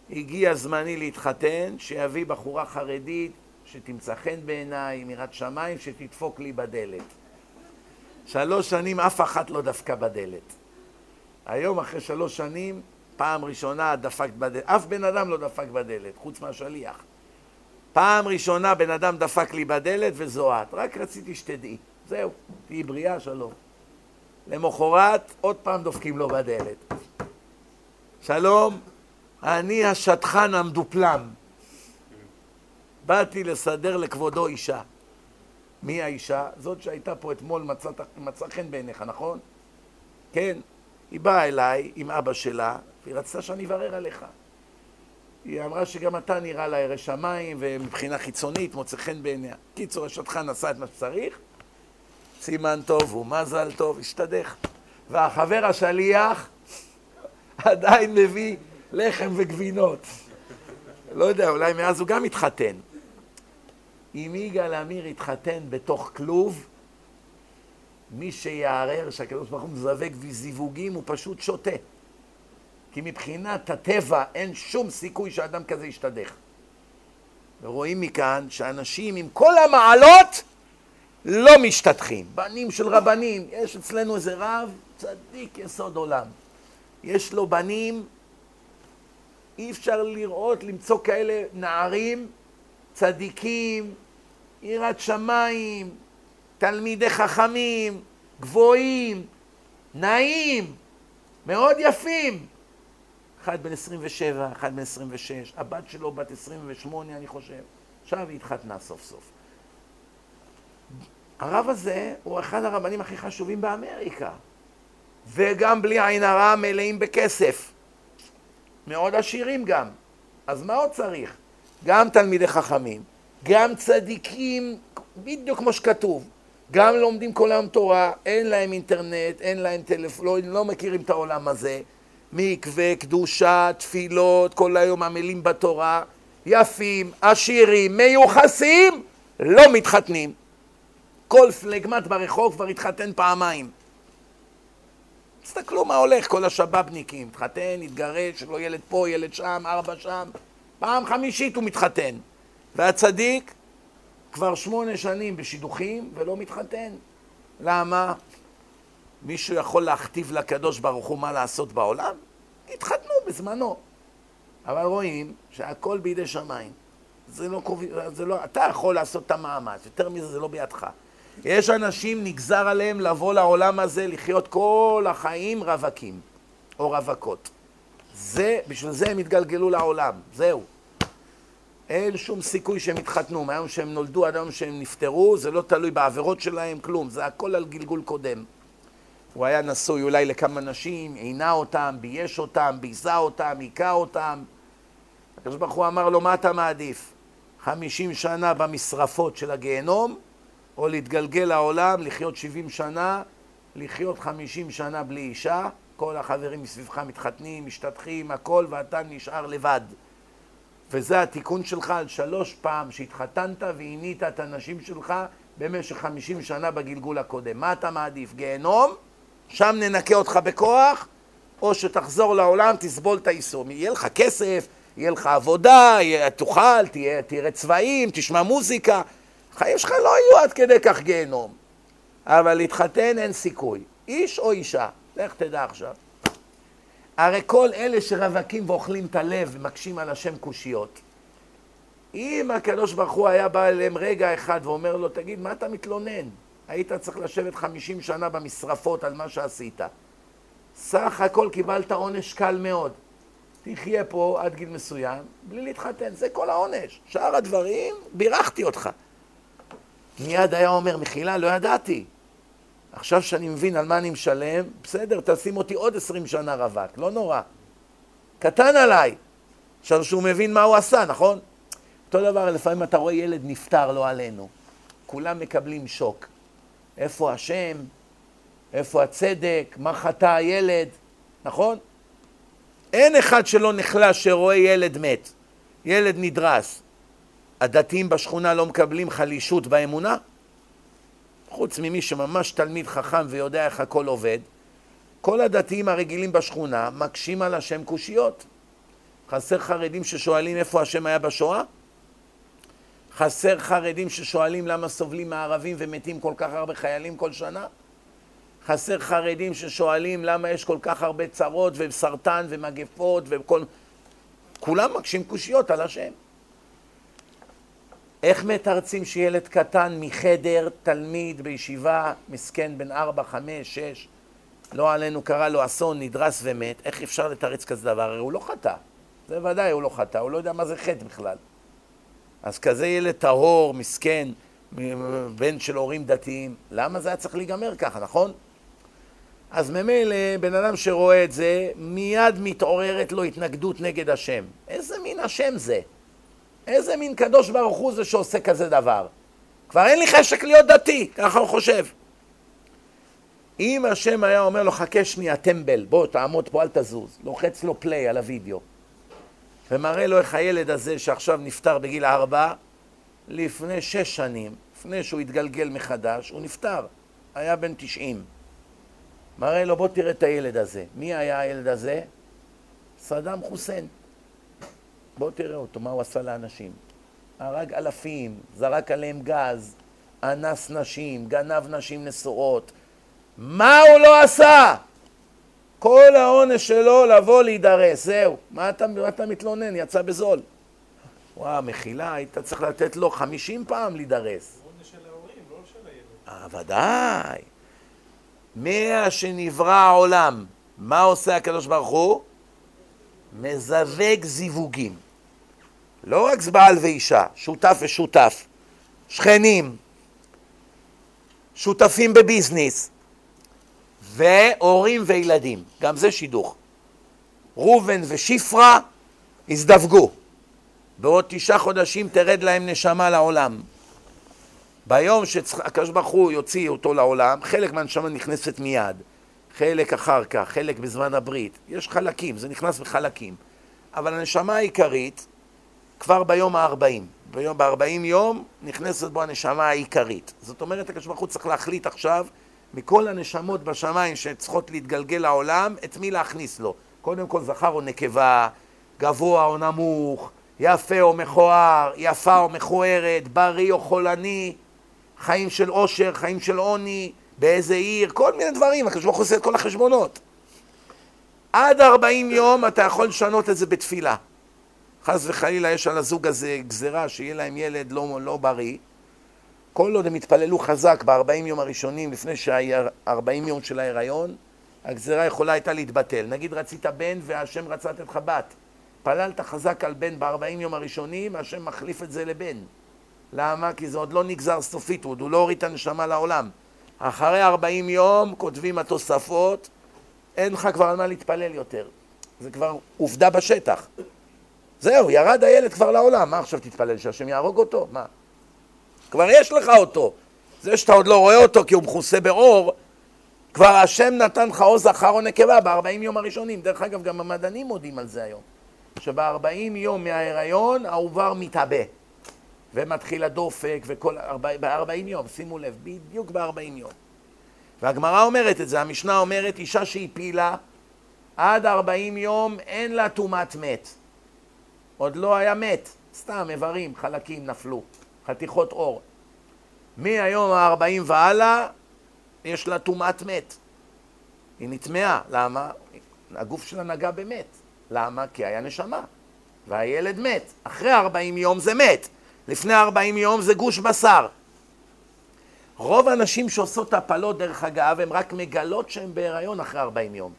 הגיע זמני להתחתן, שיביא בחורה חרדית שתמצא חן בעיניי, מירת שמיים, שתדפוק לי בדלת. שלוש שנים אף אחת לא דפקה בדלת. היום, אחרי שלוש שנים, פעם ראשונה דפקת בדלת. אף בן אדם לא דפק בדלת, חוץ מהשליח. פעם ראשונה בן אדם דפק לי בדלת וזו את. רק רציתי שתדעי. זהו, תהיי בריאה, שלום. למחרת, עוד פעם דופקים לו בדלת. שלום, אני השטחן המדופלם. באתי לסדר לכבודו אישה. מי האישה? זאת שהייתה פה אתמול מצא חן בעיניך, נכון? כן. היא באה אליי עם אבא שלה, והיא רצתה שאני אברר עליך. היא אמרה שגם אתה נראה לה ירא שמיים, ומבחינה חיצונית מוצא חן בעיניה. קיצור, השטחן עשה את מה שצריך, סימן טוב ומזל טוב, השתדך. והחבר השליח עדיין מביא לחם וגבינות. לא יודע, אולי מאז הוא גם התחתן. אם יגאל עמיר התחתן בתוך כלוב, מי שיערער שהקדוש ברוך הוא מזווק וזיווגים הוא פשוט שותה. כי מבחינת הטבע אין שום סיכוי שאדם כזה ישתדך. ורואים מכאן שאנשים עם כל המעלות לא משתדכים. בנים של רבנים, יש אצלנו איזה רב, צדיק יסוד עולם. יש לו בנים, אי אפשר לראות, למצוא כאלה נערים, צדיקים, יראת שמיים, תלמידי חכמים, גבוהים, נעים, מאוד יפים. אחד בן 27, אחד בן 26, הבת שלו בת 28 אני חושב. עכשיו היא התחתנה סוף סוף. הרב הזה הוא אחד הרבנים הכי חשובים באמריקה. וגם בלי עין הרע מלאים בכסף. מאוד עשירים גם. אז מה עוד צריך? גם תלמידי חכמים, גם צדיקים, בדיוק כמו שכתוב. גם לומדים כל היום תורה, אין להם אינטרנט, אין להם טלפון, לא, לא מכירים את העולם הזה. מקווה, קדושה, תפילות, כל היום עמלים בתורה, יפים, עשירים, מיוחסים, לא מתחתנים. כל פלגמט ברחוב כבר התחתן פעמיים. תסתכלו מה הולך, כל השבאבניקים, התחתן, התגרש, לו ילד פה, ילד שם, ארבע שם, פעם חמישית הוא מתחתן. והצדיק כבר שמונה שנים בשידוכים ולא מתחתן. למה? מישהו יכול להכתיב לקדוש ברוך הוא מה לעשות בעולם? התחתנו בזמנו. אבל רואים שהכל בידי שמיים. זה לא, זה לא, אתה יכול לעשות את המאמץ, יותר מזה זה לא בידך. יש אנשים, נגזר עליהם לבוא לעולם הזה, לחיות כל החיים רווקים, או רווקות. זה, בשביל זה הם התגלגלו לעולם, זהו. אין שום סיכוי שהם יתחתנו, מהיום שהם נולדו עד היום שהם נפטרו, זה לא תלוי בעבירות שלהם, כלום, זה הכל על גלגול קודם. הוא היה נשוי אולי לכמה נשים, עינה אותם, בייש אותם, ביזה אותם, היכה אותם. הקדוש ברוך הוא אמר לו, מה אתה מעדיף? חמישים שנה במשרפות של הגיהנום, או להתגלגל לעולם, לחיות שבעים שנה, לחיות חמישים שנה בלי אישה, כל החברים מסביבך מתחתנים, משתטחים, הכל, ואתה נשאר לבד. וזה התיקון שלך על שלוש פעם שהתחתנת ועינית את הנשים שלך במשך חמישים שנה בגלגול הקודם. מה אתה מעדיף? גיהנום? שם ננקה אותך בכוח, או שתחזור לעולם, תסבול את האיסור. יהיה לך כסף, יהיה לך עבודה, יהיה, תאכל, תהיה, תראה צבעים, תשמע מוזיקה. החיים שלך לא יהיו עד כדי כך גיהנום. אבל להתחתן אין סיכוי. איש או אישה, לך תדע עכשיו. הרי כל אלה שרווקים ואוכלים את הלב ומקשים על השם קושיות, אם הקדוש ברוך הוא היה בא אליהם רגע אחד ואומר לו, תגיד, מה אתה מתלונן? היית צריך לשבת חמישים שנה במשרפות על מה שעשית. סך הכל קיבלת עונש קל מאוד. תחיה פה עד גיל מסוים בלי להתחתן, זה כל העונש. שאר הדברים, בירכתי אותך. מיד היה אומר, מחילה, לא ידעתי. עכשיו שאני מבין על מה אני משלם, בסדר, תשים אותי עוד עשרים שנה רווק, לא נורא. קטן עליי. עכשיו שהוא מבין מה הוא עשה, נכון? אותו דבר, לפעמים אתה רואה ילד נפטר, לא עלינו. כולם מקבלים שוק. איפה השם? איפה הצדק? מה חטא הילד? נכון? אין אחד שלא נחלש שרואה ילד מת, ילד נדרס. הדתיים בשכונה לא מקבלים חלישות באמונה? חוץ ממי שממש תלמיד חכם ויודע איך הכל עובד, כל הדתיים הרגילים בשכונה מקשים על השם קושיות. חסר חרדים ששואלים איפה השם היה בשואה? חסר חרדים ששואלים למה סובלים מערבים ומתים כל כך הרבה חיילים כל שנה? חסר חרדים ששואלים למה יש כל כך הרבה צרות וסרטן ומגפות וכל... כולם מקשים קושיות על השם. איך מתרצים שילד קטן מחדר, תלמיד בישיבה, מסכן בן ארבע, חמש, שש, לא עלינו קרה לו אסון, נדרס ומת, איך אפשר לתרץ כזה דבר? הרי הוא לא חטא. זה ודאי הוא לא חטא, הוא לא יודע מה זה חטא בכלל. אז כזה ילד טהור, מסכן, בן של הורים דתיים, למה זה היה צריך להיגמר ככה, נכון? אז ממילא בן אדם שרואה את זה, מיד מתעוררת לו התנגדות נגד השם. איזה מין השם זה? איזה מין קדוש ברוך הוא זה שעושה כזה דבר? כבר אין לי חשק להיות דתי, ככה הוא חושב. אם השם היה אומר לו, חכה שנייה, טמבל, בוא, תעמוד פה, אל תזוז, לוחץ לו פליי על הוידאו, ומראה לו איך הילד הזה שעכשיו נפטר בגיל ארבע, לפני שש שנים, לפני שהוא התגלגל מחדש, הוא נפטר, היה בן תשעים. מראה לו, בוא תראה את הילד הזה. מי היה הילד הזה? סדאם חוסיין. בוא תראה אותו, מה הוא עשה לאנשים. הרג אלפים, זרק עליהם גז, אנס נשים, גנב נשים נשואות. מה הוא לא עשה? כל העונש שלו לבוא להידרס, זהו. מה אתה, מה אתה מתלונן? יצא בזול. וואו, מחילה, היית צריך לתת לו חמישים פעם להידרס. עונש של ההורים, לא של הילד. אה, ודאי. מאה שנברא העולם, מה עושה הקדוש ברוך הוא? מזווג זיווגים. לא רק בעל ואישה, שותף ושותף, שכנים, שותפים בביזנס, והורים וילדים, גם זה שידוך. ראובן ושפרה הזדווגו. בעוד תשעה חודשים תרד להם נשמה לעולם. ביום שהקדוש ברוך הוא יוציא אותו לעולם, חלק מהנשמה נכנסת מיד, חלק אחר כך, חלק בזמן הברית. יש חלקים, זה נכנס בחלקים. אבל הנשמה העיקרית, כבר ביום הארבעים. ביום בארבעים יום נכנסת בו הנשמה העיקרית. זאת אומרת, הקדוש ברוך הוא צריך להחליט עכשיו מכל הנשמות בשמיים שצריכות להתגלגל לעולם, את מי להכניס לו. קודם כל זכר או נקבה, גבוה או נמוך, יפה או מכוער, יפה או מכוערת, בריא או חולני, חיים של עושר, חיים של עוני, באיזה עיר, כל מיני דברים, הקדוש ברוך הוא עושה את כל החשבונות. עד 40 יום אתה יכול לשנות את זה בתפילה. חס וחלילה יש על הזוג הזה גזרה שיהיה להם ילד לא, לא בריא, כל עוד הם יתפללו חזק ב-40 יום הראשונים לפני שה-40 יום של ההיריון, הגזרה יכולה הייתה להתבטל. נגיד רצית בן והשם רצה לתת לך בת. פללת חזק על בן ב-40 יום הראשונים, השם מחליף את זה לבן. למה? כי זה עוד לא נגזר סופית, הוא לא הוריד את הנשמה לעולם. אחרי 40 יום כותבים התוספות, אין לך כבר על מה להתפלל יותר. זה כבר עובדה בשטח. זהו, ירד הילד כבר לעולם, מה עכשיו תתפלל שהשם יהרוג אותו? מה? כבר יש לך אותו. זה שאתה עוד לא רואה אותו כי הוא מכוסה באור, כבר השם נתן לך או זכר או נקבה ב-40 יום הראשונים. דרך אגב, גם המדענים מודים על זה היום. שב-40 יום מההיריון העובר מתאבא. ומתחיל הדופק, וכל... ב-40 יום, שימו לב, בדיוק ב-40 יום. והגמרא אומרת את זה, המשנה אומרת, אישה שהפילה עד 40 יום אין לה טומאת מת. עוד לא היה מת, סתם איברים, חלקים נפלו, חתיכות אור. מהיום ה-40 והלאה יש לה טומאת מת. היא נטמעה, למה? הגוף שלה נגע במת. למה? כי היה נשמה, והילד מת. אחרי 40 יום זה מת, לפני 40 יום זה גוש בשר. רוב הנשים שעושות הפלות, דרך אגב, הן רק מגלות שהן בהיריון אחרי 40 יום.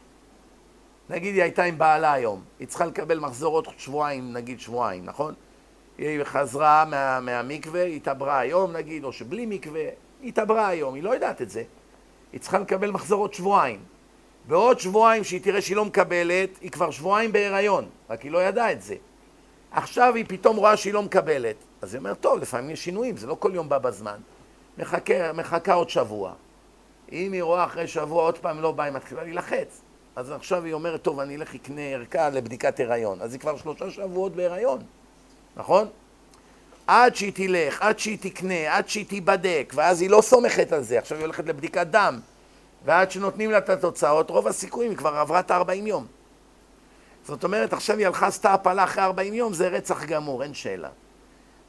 נגיד היא הייתה עם בעלה היום, היא צריכה לקבל מחזור עוד שבועיים, נגיד שבועיים, נכון? היא חזרה מה, מהמקווה, היא התעברה היום נגיד, או שבלי מקווה, היא התעברה היום, היא לא יודעת את זה. היא צריכה לקבל מחזור עוד שבועיים. בעוד שבועיים שהיא תראה שהיא לא מקבלת, היא כבר שבועיים בהיריון, רק היא לא ידעה את זה. עכשיו היא פתאום רואה שהיא לא מקבלת, אז היא אומרת, טוב, לפעמים יש שינויים, זה לא כל יום בא בזמן. מחכה, מחכה עוד שבוע. אם היא רואה אחרי שבוע עוד פעם לא באה, היא מתחילה להילחץ. אז עכשיו היא אומרת, טוב, אני אלך לקנה ערכה לבדיקת הריון. אז היא כבר שלושה שבועות בהיריון, נכון? עד שהיא תלך, עד שהיא תקנה, עד שהיא תיבדק, ואז היא לא סומכת על זה, עכשיו היא הולכת לבדיקת דם, ועד שנותנים לה את התוצאות, רוב הסיכויים היא כבר עברה את ה-40 יום. זאת אומרת, עכשיו היא הלכה, עשתה הפלה אחרי 40 יום, זה רצח גמור, אין שאלה.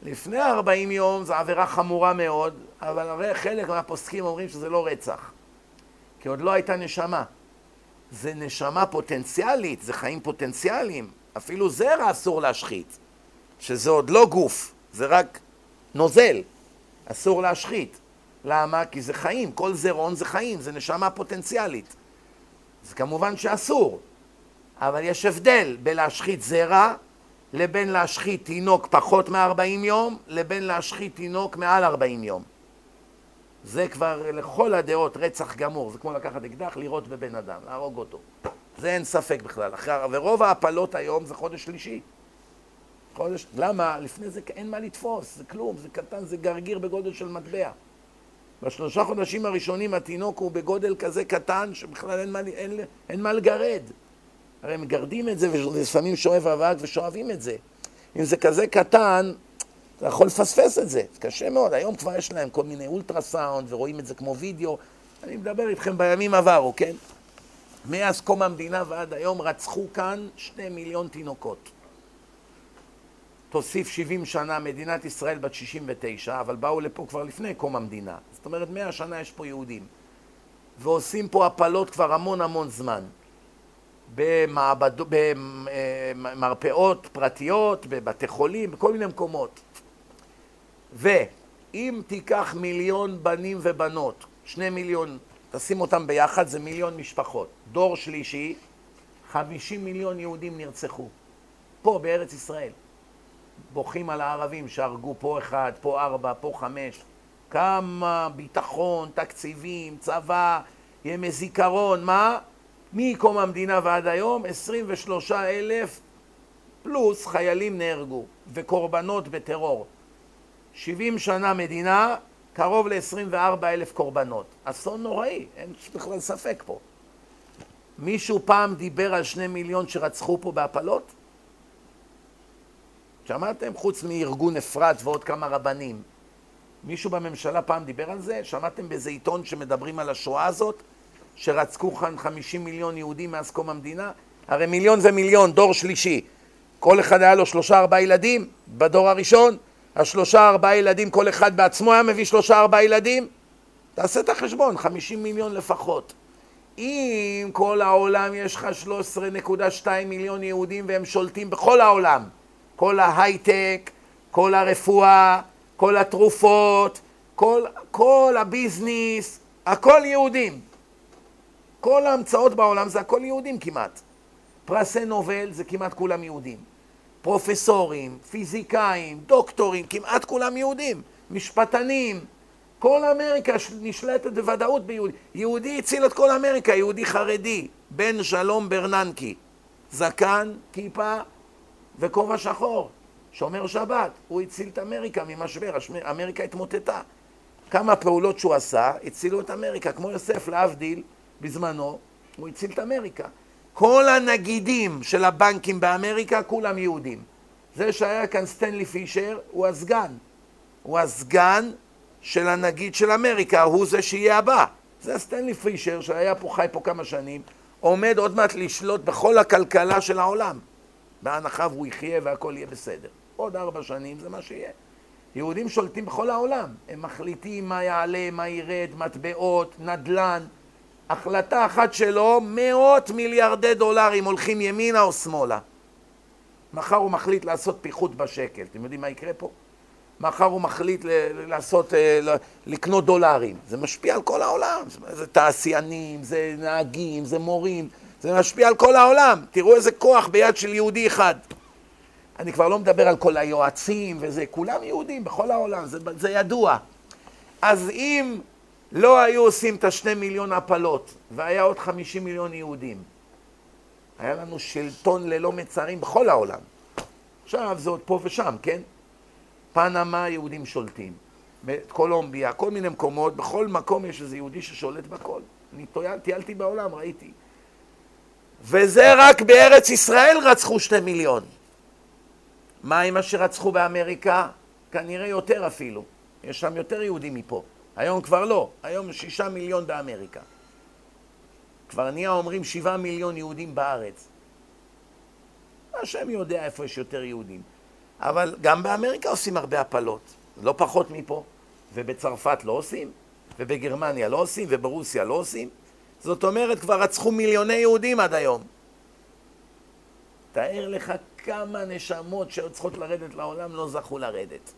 לפני 40 יום זו עבירה חמורה מאוד, אבל הרי חלק מהפוסקים אומרים שזה לא רצח, כי עוד לא הייתה נשמה. זה נשמה פוטנציאלית, זה חיים פוטנציאליים. אפילו זרע אסור להשחית, שזה עוד לא גוף, זה רק נוזל, אסור להשחית. למה? כי זה חיים, כל זרעון זה חיים, זה נשמה פוטנציאלית. זה כמובן שאסור, אבל יש הבדל בין להשחית זרע לבין להשחית תינוק פחות מ-40 יום, לבין להשחית תינוק מעל 40 יום. זה כבר לכל הדעות רצח גמור, זה כמו לקחת אקדח, לירות בבן אדם, להרוג אותו. זה אין ספק בכלל. אחרי, ורוב ההפלות היום זה חודש שלישי. חודש, למה? לפני זה אין מה לתפוס, זה כלום, זה קטן, זה גרגיר בגודל של מטבע. בשלושה חודשים הראשונים התינוק הוא בגודל כזה קטן שבכלל אין מה, אין, אין מה לגרד. הרי מגרדים את זה ולפעמים שואב אבק ושואבים את זה. אם זה כזה קטן, אתה יכול לפספס את זה, זה קשה מאוד. היום כבר יש להם כל מיני אולטרסאונד ורואים את זה כמו וידאו. אני מדבר איתכם בימים עברו, כן? מאז קום המדינה ועד היום רצחו כאן שני מיליון תינוקות. תוסיף 70 שנה, מדינת ישראל בת 69, אבל באו לפה כבר לפני קום המדינה. זאת אומרת, 100 שנה יש פה יהודים. ועושים פה הפלות כבר המון המון זמן. במעבד... במרפאות פרטיות, בבתי חולים, בכל מיני מקומות. ואם תיקח מיליון בנים ובנות, שני מיליון, תשים אותם ביחד, זה מיליון משפחות. דור שלישי, חמישים מיליון יהודים נרצחו. פה, בארץ ישראל. בוכים על הערבים שהרגו פה אחד, פה ארבע, פה חמש. כמה ביטחון, תקציבים, צבא, ימי זיכרון, מה? מקום המדינה ועד היום, 23 אלף פלוס חיילים נהרגו וקורבנות בטרור. 70 שנה מדינה, קרוב ל-24 אלף קורבנות. אסון נוראי, אין בכלל ספק פה. מישהו פעם דיבר על שני מיליון שרצחו פה בהפלות? שמעתם? חוץ מארגון אפרת ועוד כמה רבנים. מישהו בממשלה פעם דיבר על זה? שמעתם באיזה עיתון שמדברים על השואה הזאת? שרצחו כאן 50 מיליון יהודים מאז קום המדינה? הרי מיליון זה מיליון, דור שלישי. כל אחד היה לו שלושה ארבעה ילדים בדור הראשון, השלושה ארבעה ילדים, כל אחד בעצמו היה מביא שלושה ארבעה ילדים? תעשה את החשבון, 50 מיליון לפחות. אם כל העולם יש לך 13.2 מיליון יהודים והם שולטים בכל העולם, כל ההייטק, כל הרפואה, כל התרופות, כל, כל הביזנס, הכל יהודים. כל ההמצאות בעולם זה הכל יהודים כמעט. פרסי נובל זה כמעט כולם יהודים. פרופסורים, פיזיקאים, דוקטורים, כמעט כולם יהודים. משפטנים, כל אמריקה נשלטת בוודאות ביהודי. יהודי הציל את כל אמריקה, יהודי חרדי, בן שלום ברננקי. זקן, כיפה וכובע שחור, שומר שבת. הוא הציל את אמריקה ממשבר, אמריקה התמוטטה. כמה פעולות שהוא עשה, הצילו את אמריקה, כמו יוסף להבדיל, בזמנו, הוא הציל את אמריקה. כל הנגידים של הבנקים באמריקה, כולם יהודים. זה שהיה כאן סטנלי פישר, הוא הסגן. הוא הסגן של הנגיד של אמריקה, הוא זה שיהיה הבא. זה הסטנלי פישר, שהיה פה, חי פה כמה שנים, עומד עוד מעט לשלוט בכל הכלכלה של העולם. בהנחה והוא יחיה והכל יהיה בסדר. עוד ארבע שנים זה מה שיהיה. יהודים שולטים בכל העולם. הם מחליטים מה יעלה, מה ירד, מטבעות, נדל"ן. החלטה אחת שלו, מאות מיליארדי דולרים הולכים ימינה או שמאלה. מחר הוא מחליט לעשות פיחות בשקל. אתם יודעים מה יקרה פה? מחר הוא מחליט לעשות, אה, לקנות דולרים. זה משפיע על כל העולם. זה תעשיינים, זה נהגים, זה מורים, זה משפיע על כל העולם. תראו איזה כוח ביד של יהודי אחד. אני כבר לא מדבר על כל היועצים וזה, כולם יהודים בכל העולם, זה, זה ידוע. אז אם לא היו עושים את השני מיליון הפלות והיה עוד חמישים מיליון יהודים, היה לנו שלטון ללא מצרים בכל העולם. עכשיו זה עוד פה ושם, כן? פנמה יהודים שולטים, קולומביה, כל מיני מקומות, בכל מקום יש איזה יהודי ששולט בכל. אני טיילתי בעולם, ראיתי. וזה רק בארץ ישראל רצחו שתי מיליון. מה עם מה שרצחו באמריקה? כנראה יותר אפילו. יש שם יותר יהודים מפה. היום כבר לא, היום שישה מיליון באמריקה. כבר נהיה אומרים שבעה מיליון יהודים בארץ. השם יודע איפה יש יותר יהודים. אבל גם באמריקה עושים הרבה הפלות, לא פחות מפה. ובצרפת לא עושים, ובגרמניה לא עושים, וברוסיה לא עושים. זאת אומרת, כבר רצחו מיליוני יהודים עד היום. תאר לך כמה נשמות שהיו צריכות לרדת לעולם לא זכו לרדת.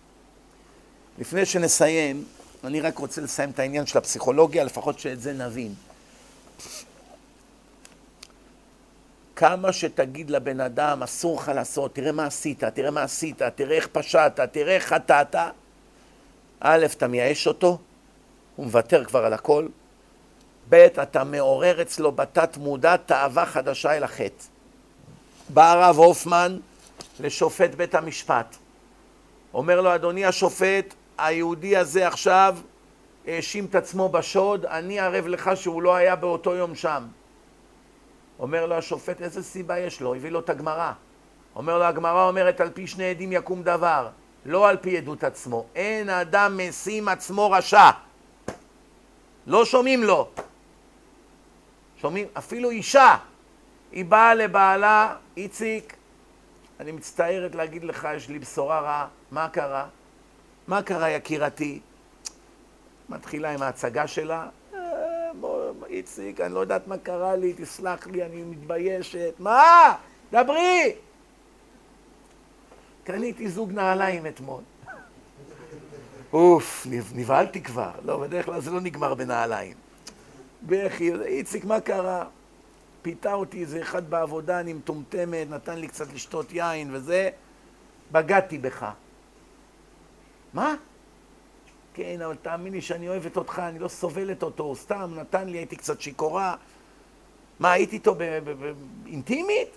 לפני שנסיים, אני רק רוצה לסיים את העניין של הפסיכולוגיה, לפחות שאת זה נבין. כמה שתגיד לבן אדם, אסור לך לעשות, תראה מה עשית, תראה מה עשית, תראה איך פשעת, תראה איך חטאת, א', אתה מייאש אותו, הוא מוותר כבר על הכל, ב', אתה מעורר אצלו בתת מודע תאווה חדשה אל החטא. בא הרב הופמן לשופט בית המשפט. אומר לו, אדוני השופט, היהודי הזה עכשיו האשים את עצמו בשוד, אני ערב לך שהוא לא היה באותו יום שם. אומר לו השופט, איזה סיבה יש לו? הביא לו את הגמרא. אומר לו, הגמרא אומרת, על פי שני עדים יקום דבר, לא על פי עדות עצמו. אין אדם משים עצמו רשע. לא שומעים לו. שומעים? אפילו אישה, היא באה לבעלה, איציק, אני מצטערת להגיד לך, יש לי בשורה רעה. מה קרה? מה קרה, יקירתי? מתחילה עם ההצגה שלה. אה, איציק, אני לא יודעת מה קרה לי, תסלח לי, אני מתביישת. מה? דברי! קניתי זוג נעליים אתמול. אוף, נבהלתי כבר. לא, בדרך כלל זה לא נגמר בנעליים. בכי, איציק, מה קרה? פיתה אותי איזה אחד בעבודה, אני מטומטמת, נתן לי קצת לשתות יין וזה, בגדתי בך. מה? כן, אבל תאמין לי שאני אוהבת אותך, אני לא סובלת אותו, סתם נתן לי, הייתי קצת שיכורה. מה, הייתי איתו אינטימית?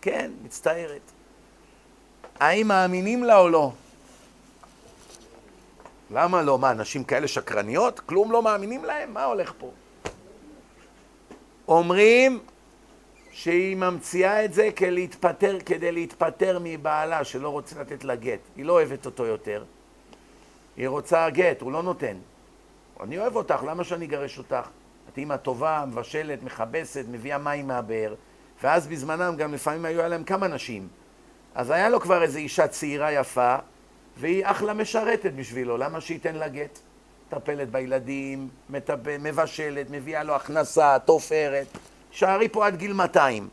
כן, מצטערת. האם מאמינים לה או לא? למה לא? מה, נשים כאלה שקרניות? כלום לא מאמינים להם? מה הולך פה? אומרים שהיא ממציאה את זה כדי כדי להתפטר מבעלה שלא רוצה לתת לה גט. היא לא אוהבת אותו יותר. היא רוצה גט, הוא לא נותן. אני אוהב אותך, למה שאני אגרש אותך? את אימא טובה, מבשלת, מכבסת, מביאה מים מהבאר, ואז בזמנם גם לפעמים היו עליהם כמה נשים. אז היה לו כבר איזו אישה צעירה יפה, והיא אחלה משרתת בשבילו, למה שייתן לה גט? מטפלת בילדים. מבשלת, מביאה לו הכנסה, תופרת. שערי פה עד גיל 200.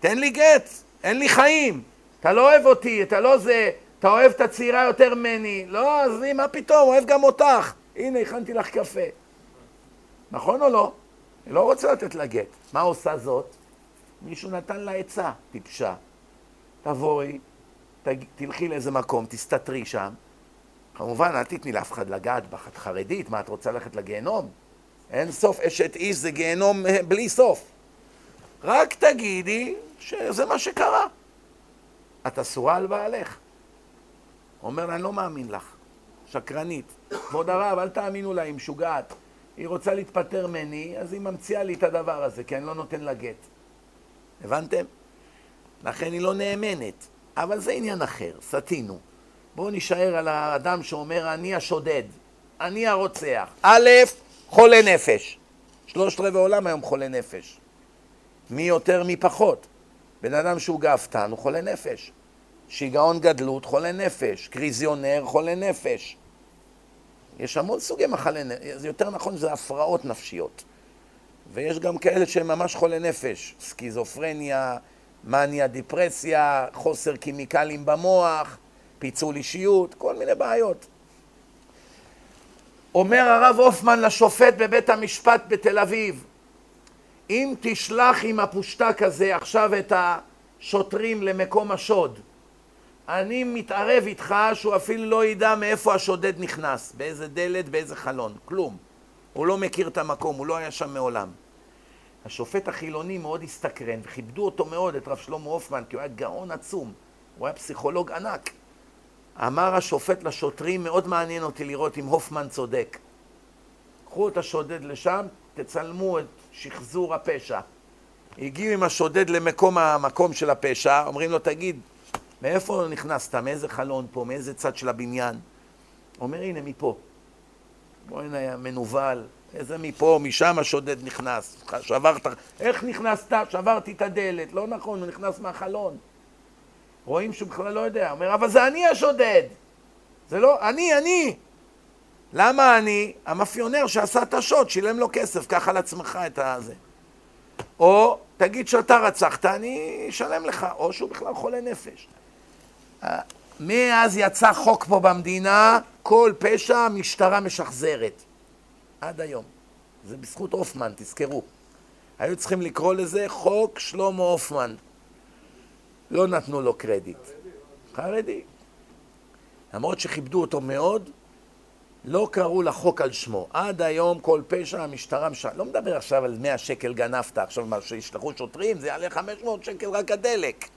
תן לי גט, אין לי חיים. אתה לא אוהב אותי, אתה לא זה, אתה אוהב את הצעירה יותר ממני. לא, עזבי, מה פתאום, אוהב גם אותך. הנה, הכנתי לך קפה. נכון או לא? היא לא רוצה לתת לה גט. מה עושה זאת? מישהו נתן לה עצה, טיפשה. תבואי, תלכי לאיזה מקום, תסתתרי שם. כמובן, אל תתני לאף אחד לגעת בך, את חרדית, מה, את רוצה ללכת לגיהנום? אין סוף, אשת איש זה גיהנום אה, בלי סוף. רק תגידי שזה מה שקרה. את אסורה על בעלך. אומר אני לא מאמין לך, שקרנית. כבוד הרב, אל תאמינו לה, היא משוגעת. היא רוצה להתפטר ממני, אז היא ממציאה לי את הדבר הזה, כי אני לא נותן לה גט. הבנתם? לכן היא לא נאמנת. אבל זה עניין אחר, סטינו. בואו נישאר על האדם שאומר, אני השודד, אני הרוצח. א', חולה נפש. שלושת רבעי עולם היום חולה נפש. מי יותר מי פחות. בן אדם שהוא גאוותן הוא חולה נפש. שיגעון גדלות חולה נפש. קריזיונר חולה נפש. יש המון סוגי מחלה זה יותר נכון שזה הפרעות נפשיות. ויש גם כאלה שהם ממש חולי נפש, סקיזופרניה, מניה, דיפרסיה, חוסר כימיקלים במוח, פיצול אישיות, כל מיני בעיות. אומר הרב הופמן לשופט בבית המשפט בתל אביב, אם תשלח עם הפושטק הזה עכשיו את השוטרים למקום השוד, אני מתערב איתך שהוא אפילו לא ידע מאיפה השודד נכנס, באיזה דלת, באיזה חלון, כלום. הוא לא מכיר את המקום, הוא לא היה שם מעולם. השופט החילוני מאוד הסתקרן, וכיבדו אותו מאוד, את רב שלמה הופמן, כי הוא היה גאון עצום, הוא היה פסיכולוג ענק. אמר השופט לשוטרים, מאוד מעניין אותי לראות אם הופמן צודק. קחו את השודד לשם, תצלמו את שחזור הפשע. הגיעו עם השודד למקום המקום של הפשע, אומרים לו, תגיד, מאיפה נכנסת? מאיזה חלון פה? מאיזה צד של הבניין? אומר, הנה, מפה. בוא הנה, מנוול. איזה מפה, משם השודד נכנס. שברת... איך נכנסת? שברתי את הדלת. לא נכון, הוא נכנס מהחלון. רואים שהוא בכלל לא יודע. אומר, אבל זה אני השודד. זה לא, אני, אני. למה אני? המאפיונר שעשה את השוד, שילם לו כסף, קח על עצמך את הזה. או תגיד שאתה רצחת, אני אשלם לך. או שהוא בכלל חולה נפש. מאז יצא חוק פה במדינה, כל פשע המשטרה משחזרת. עד היום. זה בזכות הופמן, תזכרו. היו צריכים לקרוא לזה חוק שלמה הופמן. לא נתנו לו קרדיט. חרדי. למרות שכיבדו אותו מאוד, לא קראו לחוק על שמו. עד היום כל פשע המשטרה מש... לא מדבר עכשיו על 100 שקל גנבת, עכשיו מה, שישלחו שוטרים, זה יעלה 500 שקל רק הדלק.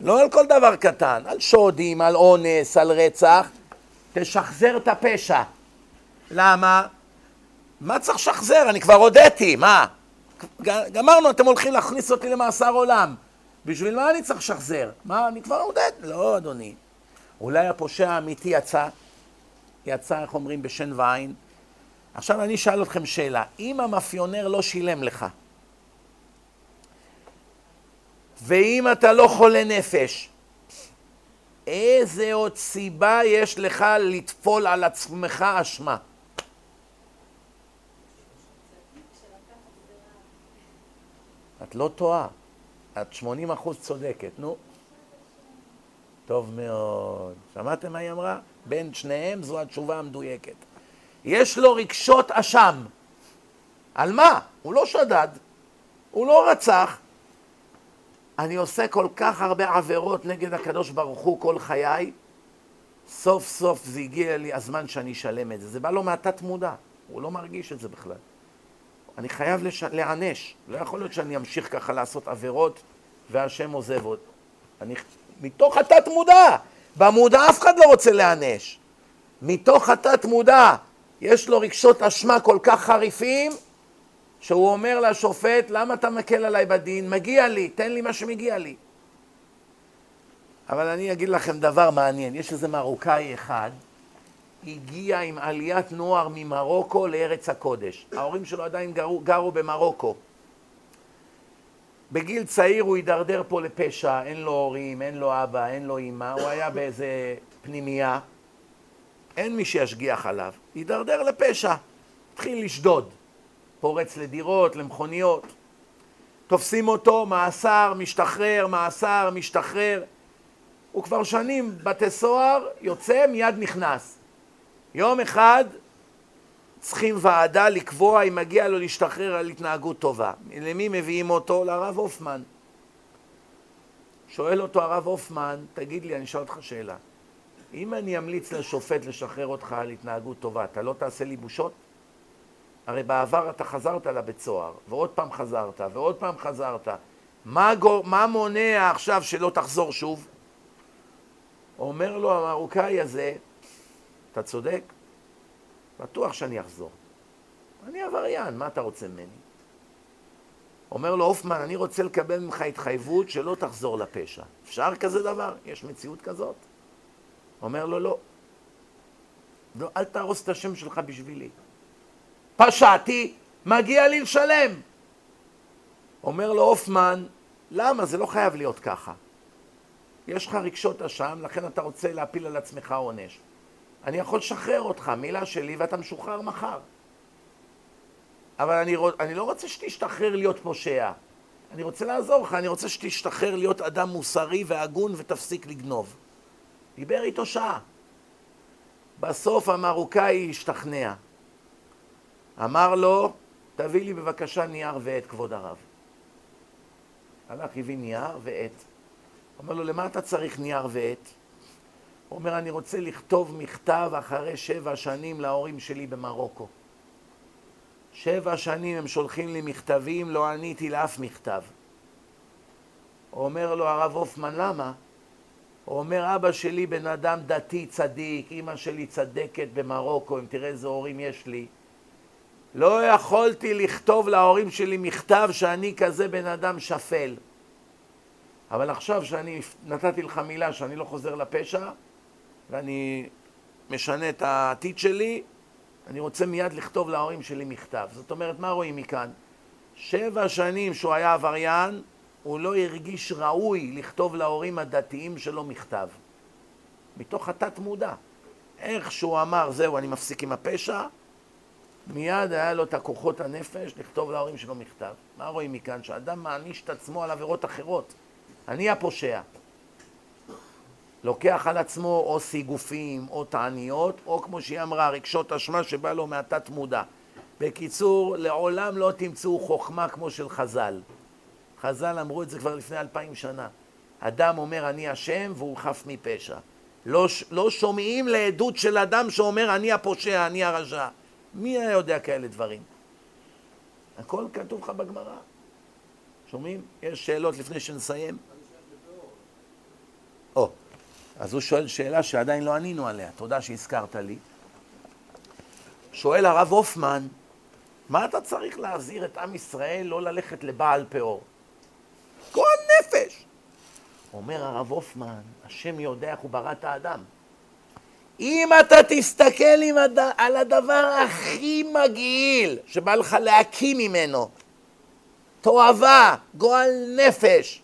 לא על כל דבר קטן, על שודים, על אונס, על רצח, תשחזר את הפשע. למה? מה צריך לשחזר? אני כבר הודיתי, מה? גמרנו, אתם הולכים להכניס אותי למאסר עולם. בשביל מה אני צריך לשחזר? מה, אני כבר הודיתי? לא, אדוני. אולי הפושע האמיתי יצא, יצא, איך אומרים, בשן ועין. עכשיו אני אשאל אתכם שאלה, אם המאפיונר לא שילם לך, ואם אתה לא חולה נפש, איזה עוד סיבה יש לך לטפול על עצמך אשמה? את לא טועה, את 80 אחוז צודקת, נו. טוב מאוד. שמעתם מה היא אמרה? בין שניהם זו התשובה המדויקת. יש לו רגשות אשם. על מה? הוא לא שדד, הוא לא רצח, אני עושה כל כך הרבה עבירות נגד הקדוש ברוך הוא כל חיי, סוף סוף זה הגיע לי הזמן שאני אשלם את זה. זה בא לו מהתת מודע, הוא לא מרגיש את זה בכלל. אני חייב לש... להענש, לא יכול להיות שאני אמשיך ככה לעשות עבירות והשם עוזב עוד. אני... מתוך התת מודע, במודע אף אחד לא רוצה להענש. מתוך התת מודע יש לו רגשות אשמה כל כך חריפים, שהוא אומר לשופט, למה אתה מקל עליי בדין? מגיע לי, תן לי מה שמגיע לי. אבל אני אגיד לכם דבר מעניין, יש איזה מרוקאי אחד, הגיע עם עליית נוער ממרוקו לארץ הקודש. ההורים שלו עדיין גרו, גרו במרוקו. בגיל צעיר הוא הידרדר פה לפשע, אין לו הורים, אין לו אבא, אין לו אימא, הוא היה באיזה פנימייה, אין מי שישגיח עליו, הידרדר לפשע, התחיל לשדוד. פורץ לדירות, למכוניות. תופסים אותו, מאסר, משתחרר, מאסר, משתחרר. הוא כבר שנים בתי סוהר, יוצא, מיד נכנס. יום אחד צריכים ועדה לקבוע אם מגיע לו להשתחרר על התנהגות טובה. למי מביאים אותו? לרב הופמן. שואל אותו הרב הופמן, תגיד לי, אני אשאל אותך שאלה. אם אני אמליץ לשופט לשחרר אותך על התנהגות טובה, אתה לא תעשה לי בושות? הרי בעבר אתה חזרת לבית סוהר, ועוד פעם חזרת, ועוד פעם חזרת. מה, גור... מה מונע עכשיו שלא תחזור שוב? אומר לו המרוקאי הזה, אתה צודק, בטוח שאני אחזור. אני עבריין, מה אתה רוצה ממני? אומר לו הופמן, אני רוצה לקבל ממך התחייבות שלא תחזור לפשע. אפשר כזה דבר? יש מציאות כזאת? אומר לו, לא. לא, אל תהרוס את השם שלך בשבילי. פשעתי, מגיע לי לשלם. אומר לו הופמן, למה? זה לא חייב להיות ככה. יש לך רגשות אשם, לכן אתה רוצה להפיל על עצמך עונש. אני יכול לשחרר אותך, מילה שלי, ואתה משוחרר מחר. אבל אני, אני לא רוצה שתשתחרר להיות פושע. אני רוצה לעזור לך, אני רוצה שתשתחרר להיות אדם מוסרי והגון ותפסיק לגנוב. דיבר איתו שעה. בסוף המרוקאי השתכנע. אמר לו, תביא לי בבקשה נייר ועט, כבוד הרב. הלך, הביא נייר ועט. אומר לו, למה אתה צריך נייר ועט? הוא אומר, אני רוצה לכתוב מכתב אחרי שבע שנים להורים שלי במרוקו. שבע שנים הם שולחים לי מכתבים, לא עניתי לאף מכתב. אומר לו הרב הופמן, למה? הוא אומר, אבא שלי בן אדם דתי צדיק, אימא שלי צדקת במרוקו, אם תראה איזה הורים יש לי. לא יכולתי לכתוב להורים שלי מכתב שאני כזה בן אדם שפל. אבל עכשיו שאני נתתי לך מילה שאני לא חוזר לפשע ואני משנה את העתיד שלי, אני רוצה מיד לכתוב להורים שלי מכתב. זאת אומרת, מה רואים מכאן? שבע שנים שהוא היה עבריין, הוא לא הרגיש ראוי לכתוב להורים הדתיים שלו מכתב. מתוך התת מודע. איך שהוא אמר, זהו, אני מפסיק עם הפשע, מיד היה לו את הכוחות הנפש לכתוב להורים שלו מכתב. מה רואים מכאן? שאדם מעניש את עצמו על עבירות אחרות. אני הפושע. לוקח על עצמו או סיגופים או תעניות, או כמו שהיא אמרה, רגשות אשמה שבא לו מהתת מודע. בקיצור, לעולם לא תמצאו חוכמה כמו של חז"ל. חז"ל אמרו את זה כבר לפני אלפיים שנה. אדם אומר אני אשם והוא חף מפשע. לא, לא שומעים לעדות של אדם שאומר אני הפושע, אני הרשע. מי היה יודע כאלה דברים? הכל כתוב לך בגמרא. שומעים? יש שאלות לפני שנסיים? או, אז הוא שואל שאלה שעדיין לא ענינו עליה, תודה שהזכרת לי. שואל הרב הופמן, מה אתה צריך להזהיר את עם ישראל לא ללכת לבעל פאור? גועל נפש! אומר הרב הופמן, השם יודע איך הוא ברא את האדם. אם אתה תסתכל הד... על הדבר הכי מגעיל שבא לך להקיא ממנו, תועבה, גועל נפש,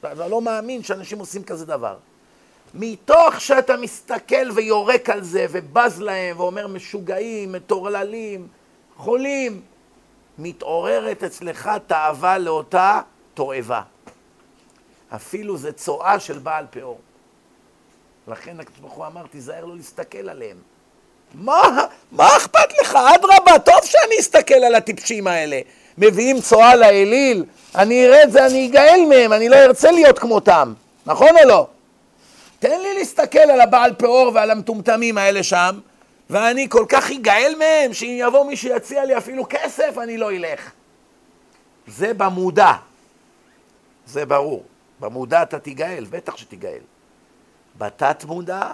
אתה לא מאמין שאנשים עושים כזה דבר. מתוך שאתה מסתכל ויורק על זה ובז להם ואומר משוגעים, מטורללים, חולים, מתעוררת אצלך תאווה לאותה תועבה. אפילו זה צואה של בעל פאור. לכן הקדוש ברוך הוא אמר, תיזהר לא להסתכל עליהם. מה, מה אכפת לך? אדרבה, טוב שאני אסתכל על הטיפשים האלה. מביאים צואה לאליל, אני אראה את זה, אני אגאל מהם, אני לא ארצה להיות כמותם. נכון או לא? תן לי להסתכל על הבעל פאור ועל המטומטמים האלה שם, ואני כל כך אגאל מהם, שאם יבוא מי שיציע לי אפילו כסף, אני לא אלך. זה במודע. זה ברור. במודע אתה תיגאל, בטח שתיגאל. בתת מודע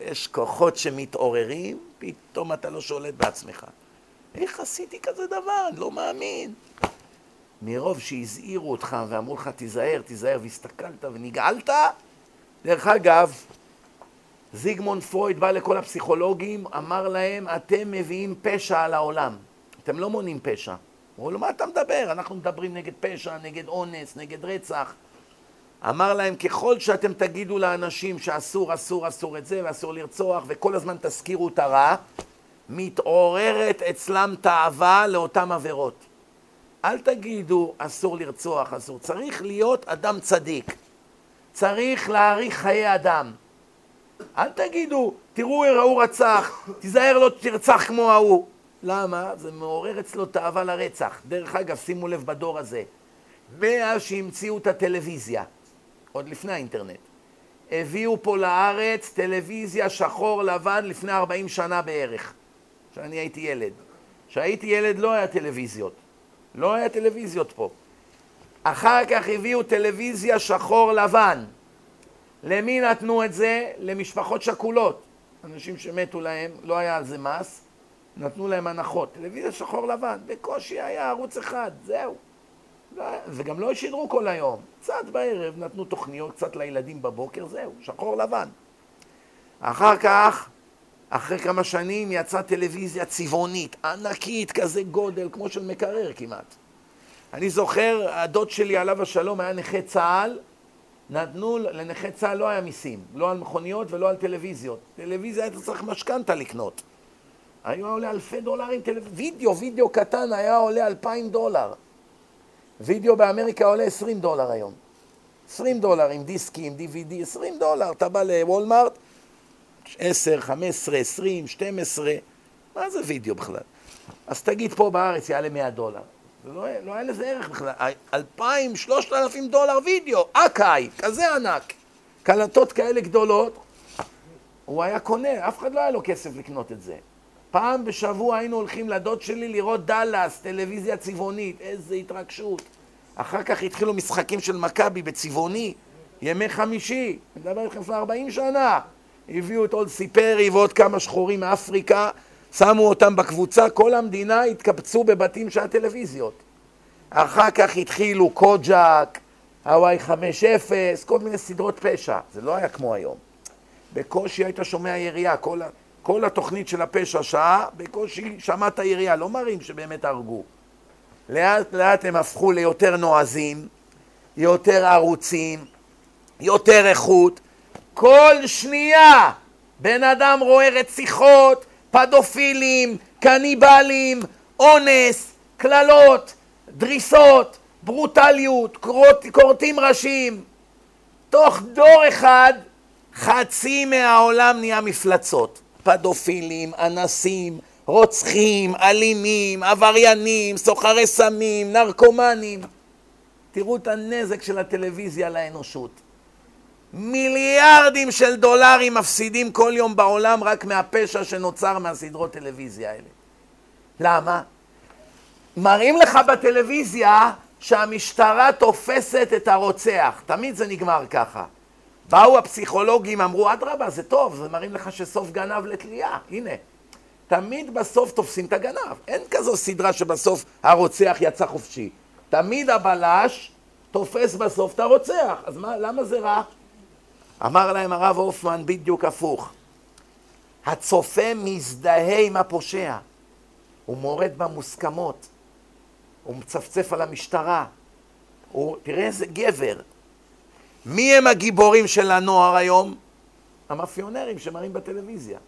יש כוחות שמתעוררים, פתאום אתה לא שולט בעצמך. איך עשיתי כזה דבר? אני לא מאמין. מרוב שהזהירו אותך ואמרו לך תיזהר, תיזהר, והסתכלת ונגעלת, דרך אגב, זיגמונד פרויד בא לכל הפסיכולוגים, אמר להם, אתם מביאים פשע על העולם, אתם לא מונים פשע. אמרו לו, מה אתה מדבר? אנחנו מדברים נגד פשע, נגד אונס, נגד רצח. אמר להם, ככל שאתם תגידו לאנשים שאסור, אסור, אסור את זה, ואסור לרצוח, וכל הזמן תזכירו את הרע, מתעוררת אצלם תאווה לאותן עבירות. אל תגידו אסור לרצוח, אסור. צריך להיות אדם צדיק. צריך להאריך חיי אדם. אל תגידו, תראו, ההוא רצח, תיזהר לא תרצח כמו ההוא. למה? זה מעורר אצלו תאווה לרצח. דרך אגב, שימו לב בדור הזה, מאז שהמציאו את הטלוויזיה, עוד לפני האינטרנט, הביאו פה לארץ טלוויזיה שחור לבן לפני 40 שנה בערך, כשאני הייתי ילד. כשהייתי ילד לא היה טלוויזיות. לא היה טלוויזיות פה. אחר כך הביאו טלוויזיה שחור לבן. למי נתנו את זה? למשפחות שכולות. אנשים שמתו להם, לא היה על זה מס, נתנו להם הנחות. טלוויזיה שחור לבן, בקושי היה ערוץ אחד, זהו. וגם לא שידרו כל היום. קצת בערב נתנו תוכניות, קצת לילדים בבוקר, זהו, שחור לבן. אחר כך, אחרי כמה שנים, יצאה טלוויזיה צבעונית, ענקית, כזה גודל, כמו של מקרר כמעט. אני זוכר, הדוד שלי, עליו השלום, היה נכה צה"ל, נתנו, לנכה צה"ל לא היה מיסים, לא על מכוניות ולא על טלוויזיות. טלוויזיה היית צריך משכנתה לקנות. היה עולה אלפי דולרים, טלו... וידאו, וידאו קטן היה עולה אלפיים דולר. וידאו באמריקה עולה עשרים דולר היום. עשרים דולר עם דיסקים, DVD, עשרים דולר. אתה בא לוולמארט, עשר, חמש עשרה, עשרים, שתים עשרה, מה זה וידאו בכלל? אז תגיד פה בארץ יעלה מאה דולר. זה לא, לא היה לזה ערך בכלל. אלפיים, שלושת אלפים דולר וידאו, אקאי, כזה ענק. קלטות כאלה גדולות, הוא היה קונה, אף אחד לא היה לו כסף לקנות את זה. פעם בשבוע היינו הולכים לדוד שלי לראות דאלאס, טלוויזיה צבעונית, איזה התרגשות. אחר כך התחילו משחקים של מכבי בצבעוני, ימי חמישי, אני מדבר איתכם לפני 40 שנה. הביאו את אולסי פרי ועוד כמה שחורים מאפריקה, שמו אותם בקבוצה, כל המדינה התקבצו בבתים של הטלוויזיות. אחר כך התחילו קוג'אק, הוואי 5-0, כל מיני סדרות פשע. זה לא היה כמו היום. בקושי היית שומע ירייה, כל, כל התוכנית של הפשע שעה, בקושי שמעת ירייה, לא מראים שבאמת הרגו. לאט לאט הם הפכו ליותר נועזים, יותר ערוצים, יותר איכות. כל שנייה בן אדם רואה רציחות, פדופילים, קניבלים, אונס, קללות, דריסות, ברוטליות, כורתים ראשים. תוך דור אחד חצי מהעולם נהיה מפלצות. פדופילים, אנסים, רוצחים, אלימים, עבריינים, סוחרי סמים, נרקומנים. תראו את הנזק של הטלוויזיה לאנושות. מיליארדים של דולרים מפסידים כל יום בעולם רק מהפשע שנוצר מהסדרות טלוויזיה האלה. למה? מראים לך בטלוויזיה שהמשטרה תופסת את הרוצח. תמיד זה נגמר ככה. באו הפסיכולוגים, אמרו, אדרבה, זה טוב, זה מראים לך שסוף גנב לתלייה. הנה. תמיד בסוף תופסים את הגנב. אין כזו סדרה שבסוף הרוצח יצא חופשי. תמיד הבלש תופס בסוף את הרוצח. אז מה, למה זה רע? אמר להם הרב הופמן בדיוק הפוך. הצופה מזדהה עם הפושע. הוא מורד במוסכמות. הוא מצפצף על המשטרה. הוא, תראה איזה גבר. מי הם הגיבורים של הנוער היום? המאפיונרים שמראים בטלוויזיה.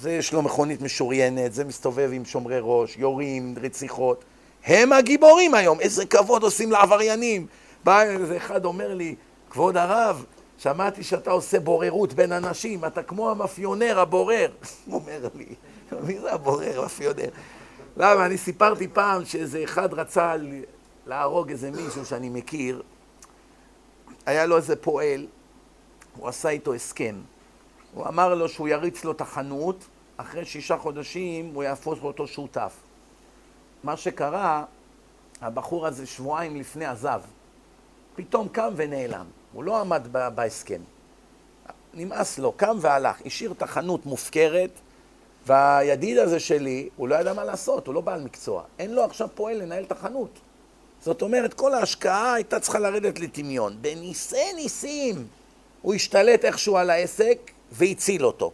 זה יש לו מכונית משוריינת, זה מסתובב עם שומרי ראש, יורים, רציחות. הם הגיבורים היום, איזה כבוד עושים לעבריינים. בא איזה אחד אומר לי, כבוד הרב, שמעתי שאתה עושה בוררות בין אנשים, אתה כמו המאפיונר, הבורר. הוא אומר לי, מי זה הבורר, המאפיונר? למה? אני סיפרתי פעם שאיזה אחד רצה להרוג איזה מישהו שאני מכיר, היה לו איזה פועל, הוא עשה איתו הסכם. הוא אמר לו שהוא יריץ לו את החנות, אחרי שישה חודשים הוא יהפוך אותו שותף. מה שקרה, הבחור הזה שבועיים לפני עזב. פתאום קם ונעלם. הוא לא עמד בהסכם. נמאס לו, קם והלך, השאיר את החנות מופקרת, והידיד הזה שלי, הוא לא ידע מה לעשות, הוא לא בעל מקצוע. אין לו עכשיו פועל לנהל את החנות. זאת אומרת, כל ההשקעה הייתה צריכה לרדת לטמיון. בניסי ניסים הוא השתלט איכשהו על העסק והציל אותו.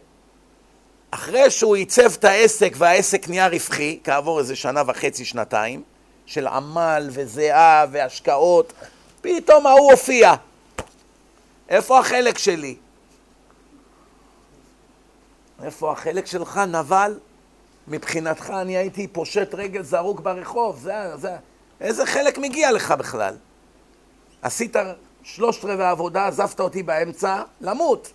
אחרי שהוא עיצב את העסק והעסק נהיה רווחי, כעבור איזה שנה וחצי, שנתיים, של עמל וזיעה והשקעות, פתאום ההוא הופיע. איפה החלק שלי? איפה החלק שלך, נבל? מבחינתך אני הייתי פושט רגל זרוק ברחוב, זה, זה, איזה חלק מגיע לך בכלל? עשית שלושת רבעי העבודה, עזבת אותי באמצע, למות.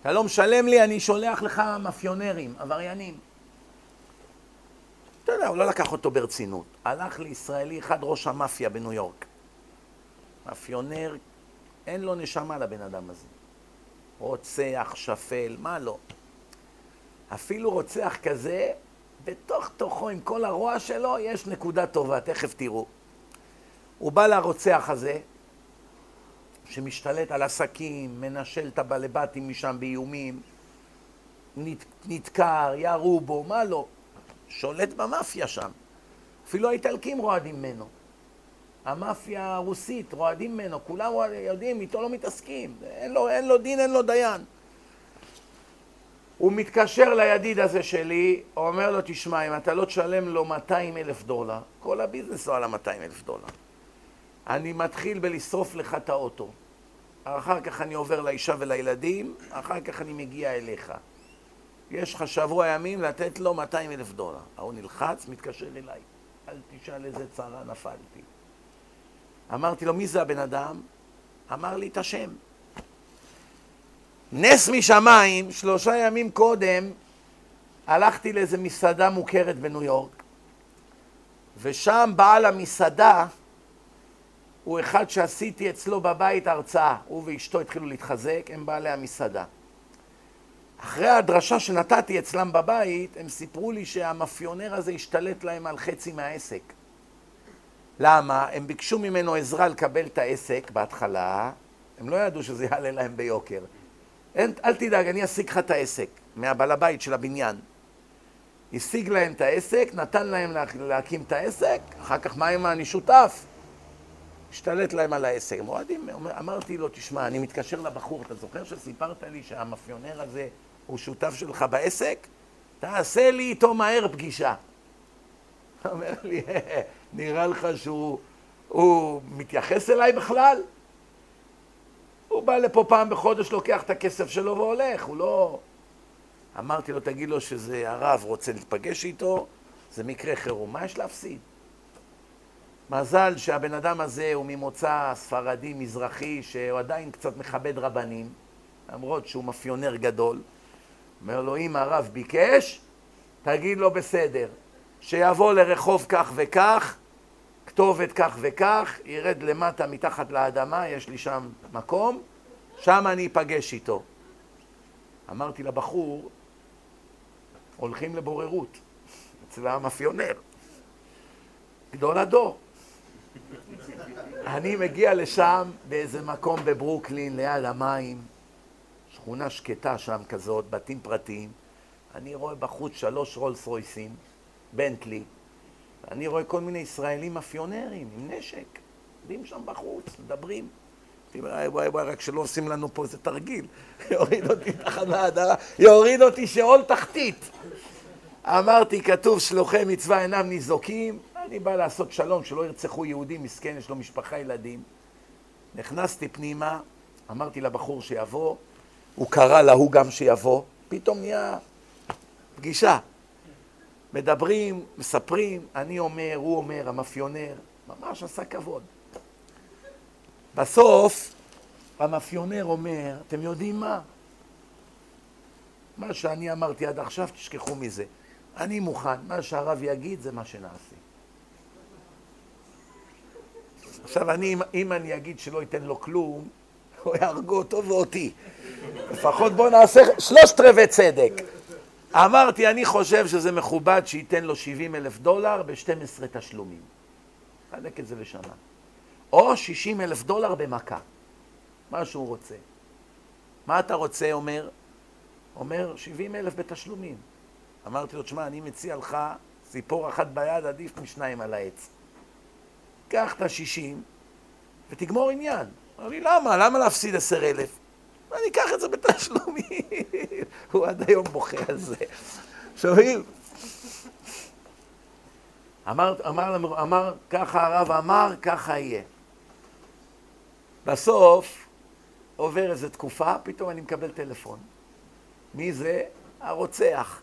אתה לא משלם לי, אני שולח לך מאפיונרים, עבריינים. אתה יודע, הוא לא לקח אותו ברצינות. הלך לישראלי אחד, ראש המאפיה בניו יורק. מאפיונר, אין לו נשמה לבן אדם הזה. רוצח, שפל, מה לא. אפילו רוצח כזה, בתוך תוכו, עם כל הרוע שלו, יש נקודה טובה, תכף תראו. הוא בא לרוצח הזה, שמשתלט על עסקים, מנשל את הבעלי משם באיומים, נדקר, ירו בו, מה לא. שולט במאפיה שם. אפילו האיטלקים רועדים ממנו. המאפיה הרוסית רועדים ממנו, כולם יודעים, איתו לא מתעסקים. אין לו, אין לו דין, אין לו דיין. הוא מתקשר לידיד הזה שלי, הוא אומר לו, תשמע, אם אתה לא תשלם לו 200 אלף דולר, כל הביזנס לא על ה-200 אלף דולר. אני מתחיל בלשרוף לך את האוטו. אחר כך אני עובר לאישה ולילדים, אחר כך אני מגיע אליך. יש לך שבוע ימים לתת לו 200 אלף דולר. ההוא נלחץ, מתקשר אליי. אל תשאל איזה צרה נפלתי. אמרתי לו, מי זה הבן אדם? אמר לי את השם. נס משמיים, שלושה ימים קודם, הלכתי לאיזה מסעדה מוכרת בניו יורק, ושם בעל המסעדה הוא אחד שעשיתי אצלו בבית הרצאה. הוא ואשתו התחילו להתחזק, הם בעלי המסעדה. אחרי הדרשה שנתתי אצלם בבית, הם סיפרו לי שהמאפיונר הזה השתלט להם על חצי מהעסק. למה? הם ביקשו ממנו עזרה לקבל את העסק בהתחלה, הם לא ידעו שזה יעלה להם ביוקר. אין, אל תדאג, אני אשיג לך את העסק, מהבעל הבית של הבניין. השיג להם את העסק, נתן להם להקים את העסק, אחר כך מה אם אני שותף? השתלט להם על העסק. הם אוהדים, אמרתי לו, תשמע, אני מתקשר לבחור, אתה זוכר שסיפרת לי שהמאפיונר הזה הוא שותף שלך בעסק? תעשה לי איתו מהר פגישה. אומר לי, נראה לך שהוא מתייחס אליי בכלל? הוא בא לפה פעם בחודש, לוקח את הכסף שלו והולך, הוא לא... אמרתי לו, תגיד לו שזה הרב רוצה להתפגש איתו, זה מקרה חירום, מה יש להפסיד? מזל שהבן אדם הזה הוא ממוצא ספרדי מזרחי, שהוא עדיין קצת מכבד רבנים, למרות שהוא מאפיונר גדול. אומר לו, אם הרב ביקש, תגיד לו בסדר, שיבוא לרחוב כך וכך, כתובת כך וכך, ירד למטה מתחת לאדמה, יש לי שם מקום, שם אני אפגש איתו. אמרתי לבחור, הולכים לבוררות אצל המאפיונר, גדול הדור. אני מגיע לשם באיזה מקום בברוקלין, ליד המים, שכונה שקטה שם כזאת, בתים פרטיים. אני רואה בחוץ שלוש רולס רויסים, בנטלי. אני רואה כל מיני ישראלים מאפיונרים עם נשק, עומדים שם בחוץ, מדברים. וואי וואי וואי, רק שלא עושים לנו פה איזה תרגיל. יוריד אותי תחת ההדרה, יוריד אותי שאול תחתית. אמרתי, כתוב שלוחי מצווה אינם ניזוקים, אני בא לעשות שלום, שלא ירצחו יהודים, מסכן, יש לו משפחה, ילדים. נכנסתי פנימה, אמרתי לבחור שיבוא, הוא קרא להוא גם שיבוא, פתאום נהיה פגישה. מדברים, מספרים, אני אומר, הוא אומר, המאפיונר, ממש עשה כבוד. בסוף, המאפיונר אומר, אתם יודעים מה? מה שאני אמרתי עד עכשיו, תשכחו מזה. אני מוכן, מה שהרב יגיד זה מה שנעשה. עכשיו, אני, אם אני אגיד שלא ייתן לו כלום, הוא יהרגו אותו ואותי. לפחות בואו נעשה שלושת רבעי צדק. אמרתי, אני חושב שזה מכובד שייתן לו 70 אלף דולר ב-12 תשלומים. חלק את זה לשנה. או 60 אלף דולר במכה, מה שהוא רוצה. מה אתה רוצה, אומר? אומר, 70 אלף בתשלומים. אמרתי לו, תשמע, אני מציע לך ציפור אחת ביד עדיף משניים על העץ. קח את השישים ותגמור עניין. אמר לי, למה? למה להפסיד עשר אלף? אני אקח את זה בתשלומים. הוא עד היום בוכה על זה. שומעים? אמר, אמר, אמר, אמר, ככה הרב אמר, ככה יהיה. בסוף עובר איזו תקופה, פתאום אני מקבל טלפון. מי זה? הרוצח.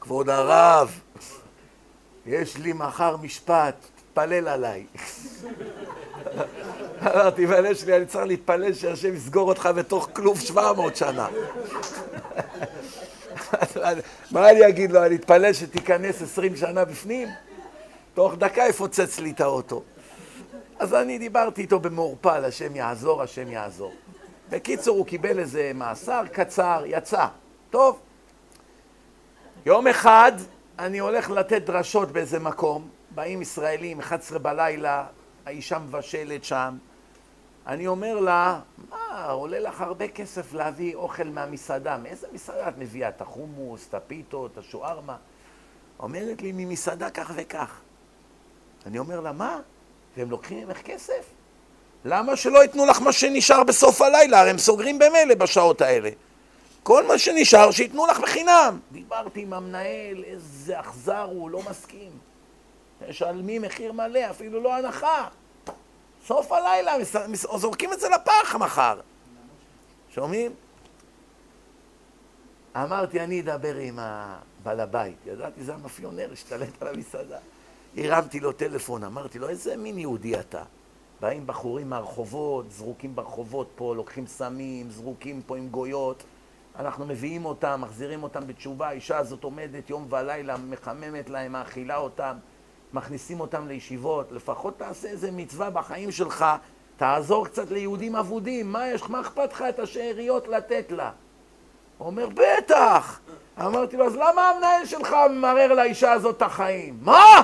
כבוד הרב, יש לי מחר משפט, תתפלל עליי. אמרתי, בלב שלי, אני צריך להתפלל שהשם יסגור אותך בתוך כלוב 700 שנה. מה אני אגיד לו, אני אתפלל שתיכנס 20 שנה בפנים? תוך דקה יפוצץ לי את האוטו. אז אני דיברתי איתו במעורפל, השם יעזור, השם יעזור. בקיצור, הוא קיבל איזה מאסר קצר, יצא. טוב. יום אחד אני הולך לתת דרשות באיזה מקום, באים ישראלים, 11 בלילה, האישה מבשלת שם. אני אומר לה, מה, עולה לך הרבה כסף להביא אוכל מהמסעדה. מאיזה מסעדה את מביאה? את החומוס, את הפיתות, את השוארמה? אומרת לי, ממסעדה כך וכך. אני אומר לה, מה? והם לוקחים ממך כסף? למה שלא ייתנו לך מה שנשאר בסוף הלילה? הרי הם סוגרים במילא בשעות האלה. כל מה שנשאר, שייתנו לך בחינם. דיברתי עם המנהל, איזה אכזר הוא, לא מסכים. משלמים מחיר מלא, אפילו לא הנחה. סוף הלילה, זורקים את זה לפח מחר. שומעים? אמרתי, אני אדבר עם הבעל הבית. ידעתי, זה המאפיונר, השתלט על המסעדה. הרמתי לו טלפון, אמרתי לו, איזה מין יהודי אתה? באים בחורים מהרחובות, זרוקים ברחובות פה, לוקחים סמים, זרוקים פה עם גויות. אנחנו מביאים אותם, מחזירים אותם בתשובה, האישה הזאת עומדת יום ולילה, מחממת להם, מאכילה אותם, מכניסים אותם לישיבות. לפחות תעשה איזה מצווה בחיים שלך, תעזור קצת ליהודים אבודים, מה יש, מה אכפת לך את השאריות לתת לה? הוא אומר, בטח! אמרתי לו, אז למה המנהל שלך ממרר לאישה הזאת את החיים? מה?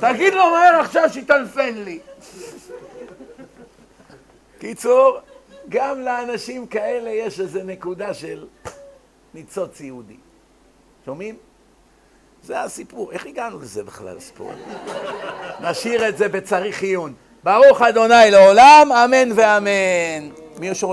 תגיד לו מהר עכשיו שיטלפן לי. קיצור, גם לאנשים כאלה יש איזו נקודה של ניצוץ יהודי. שומעים? זה הסיפור. איך הגענו לזה בכלל, הסיפור? נשאיר את זה בצריך עיון. ברוך אדוני לעולם, אמן ואמן. מי שרוצה...